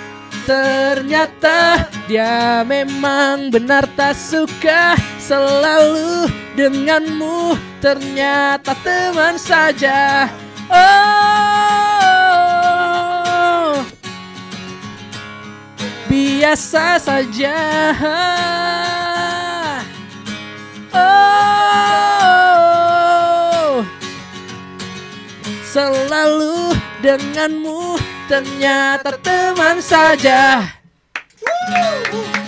Speaker 3: Ternyata dia memang benar tak suka Selalu denganmu. Ternyata teman saja. Oh. Biasa saja Oh Selalu denganmu ternyata teman saja. Woo!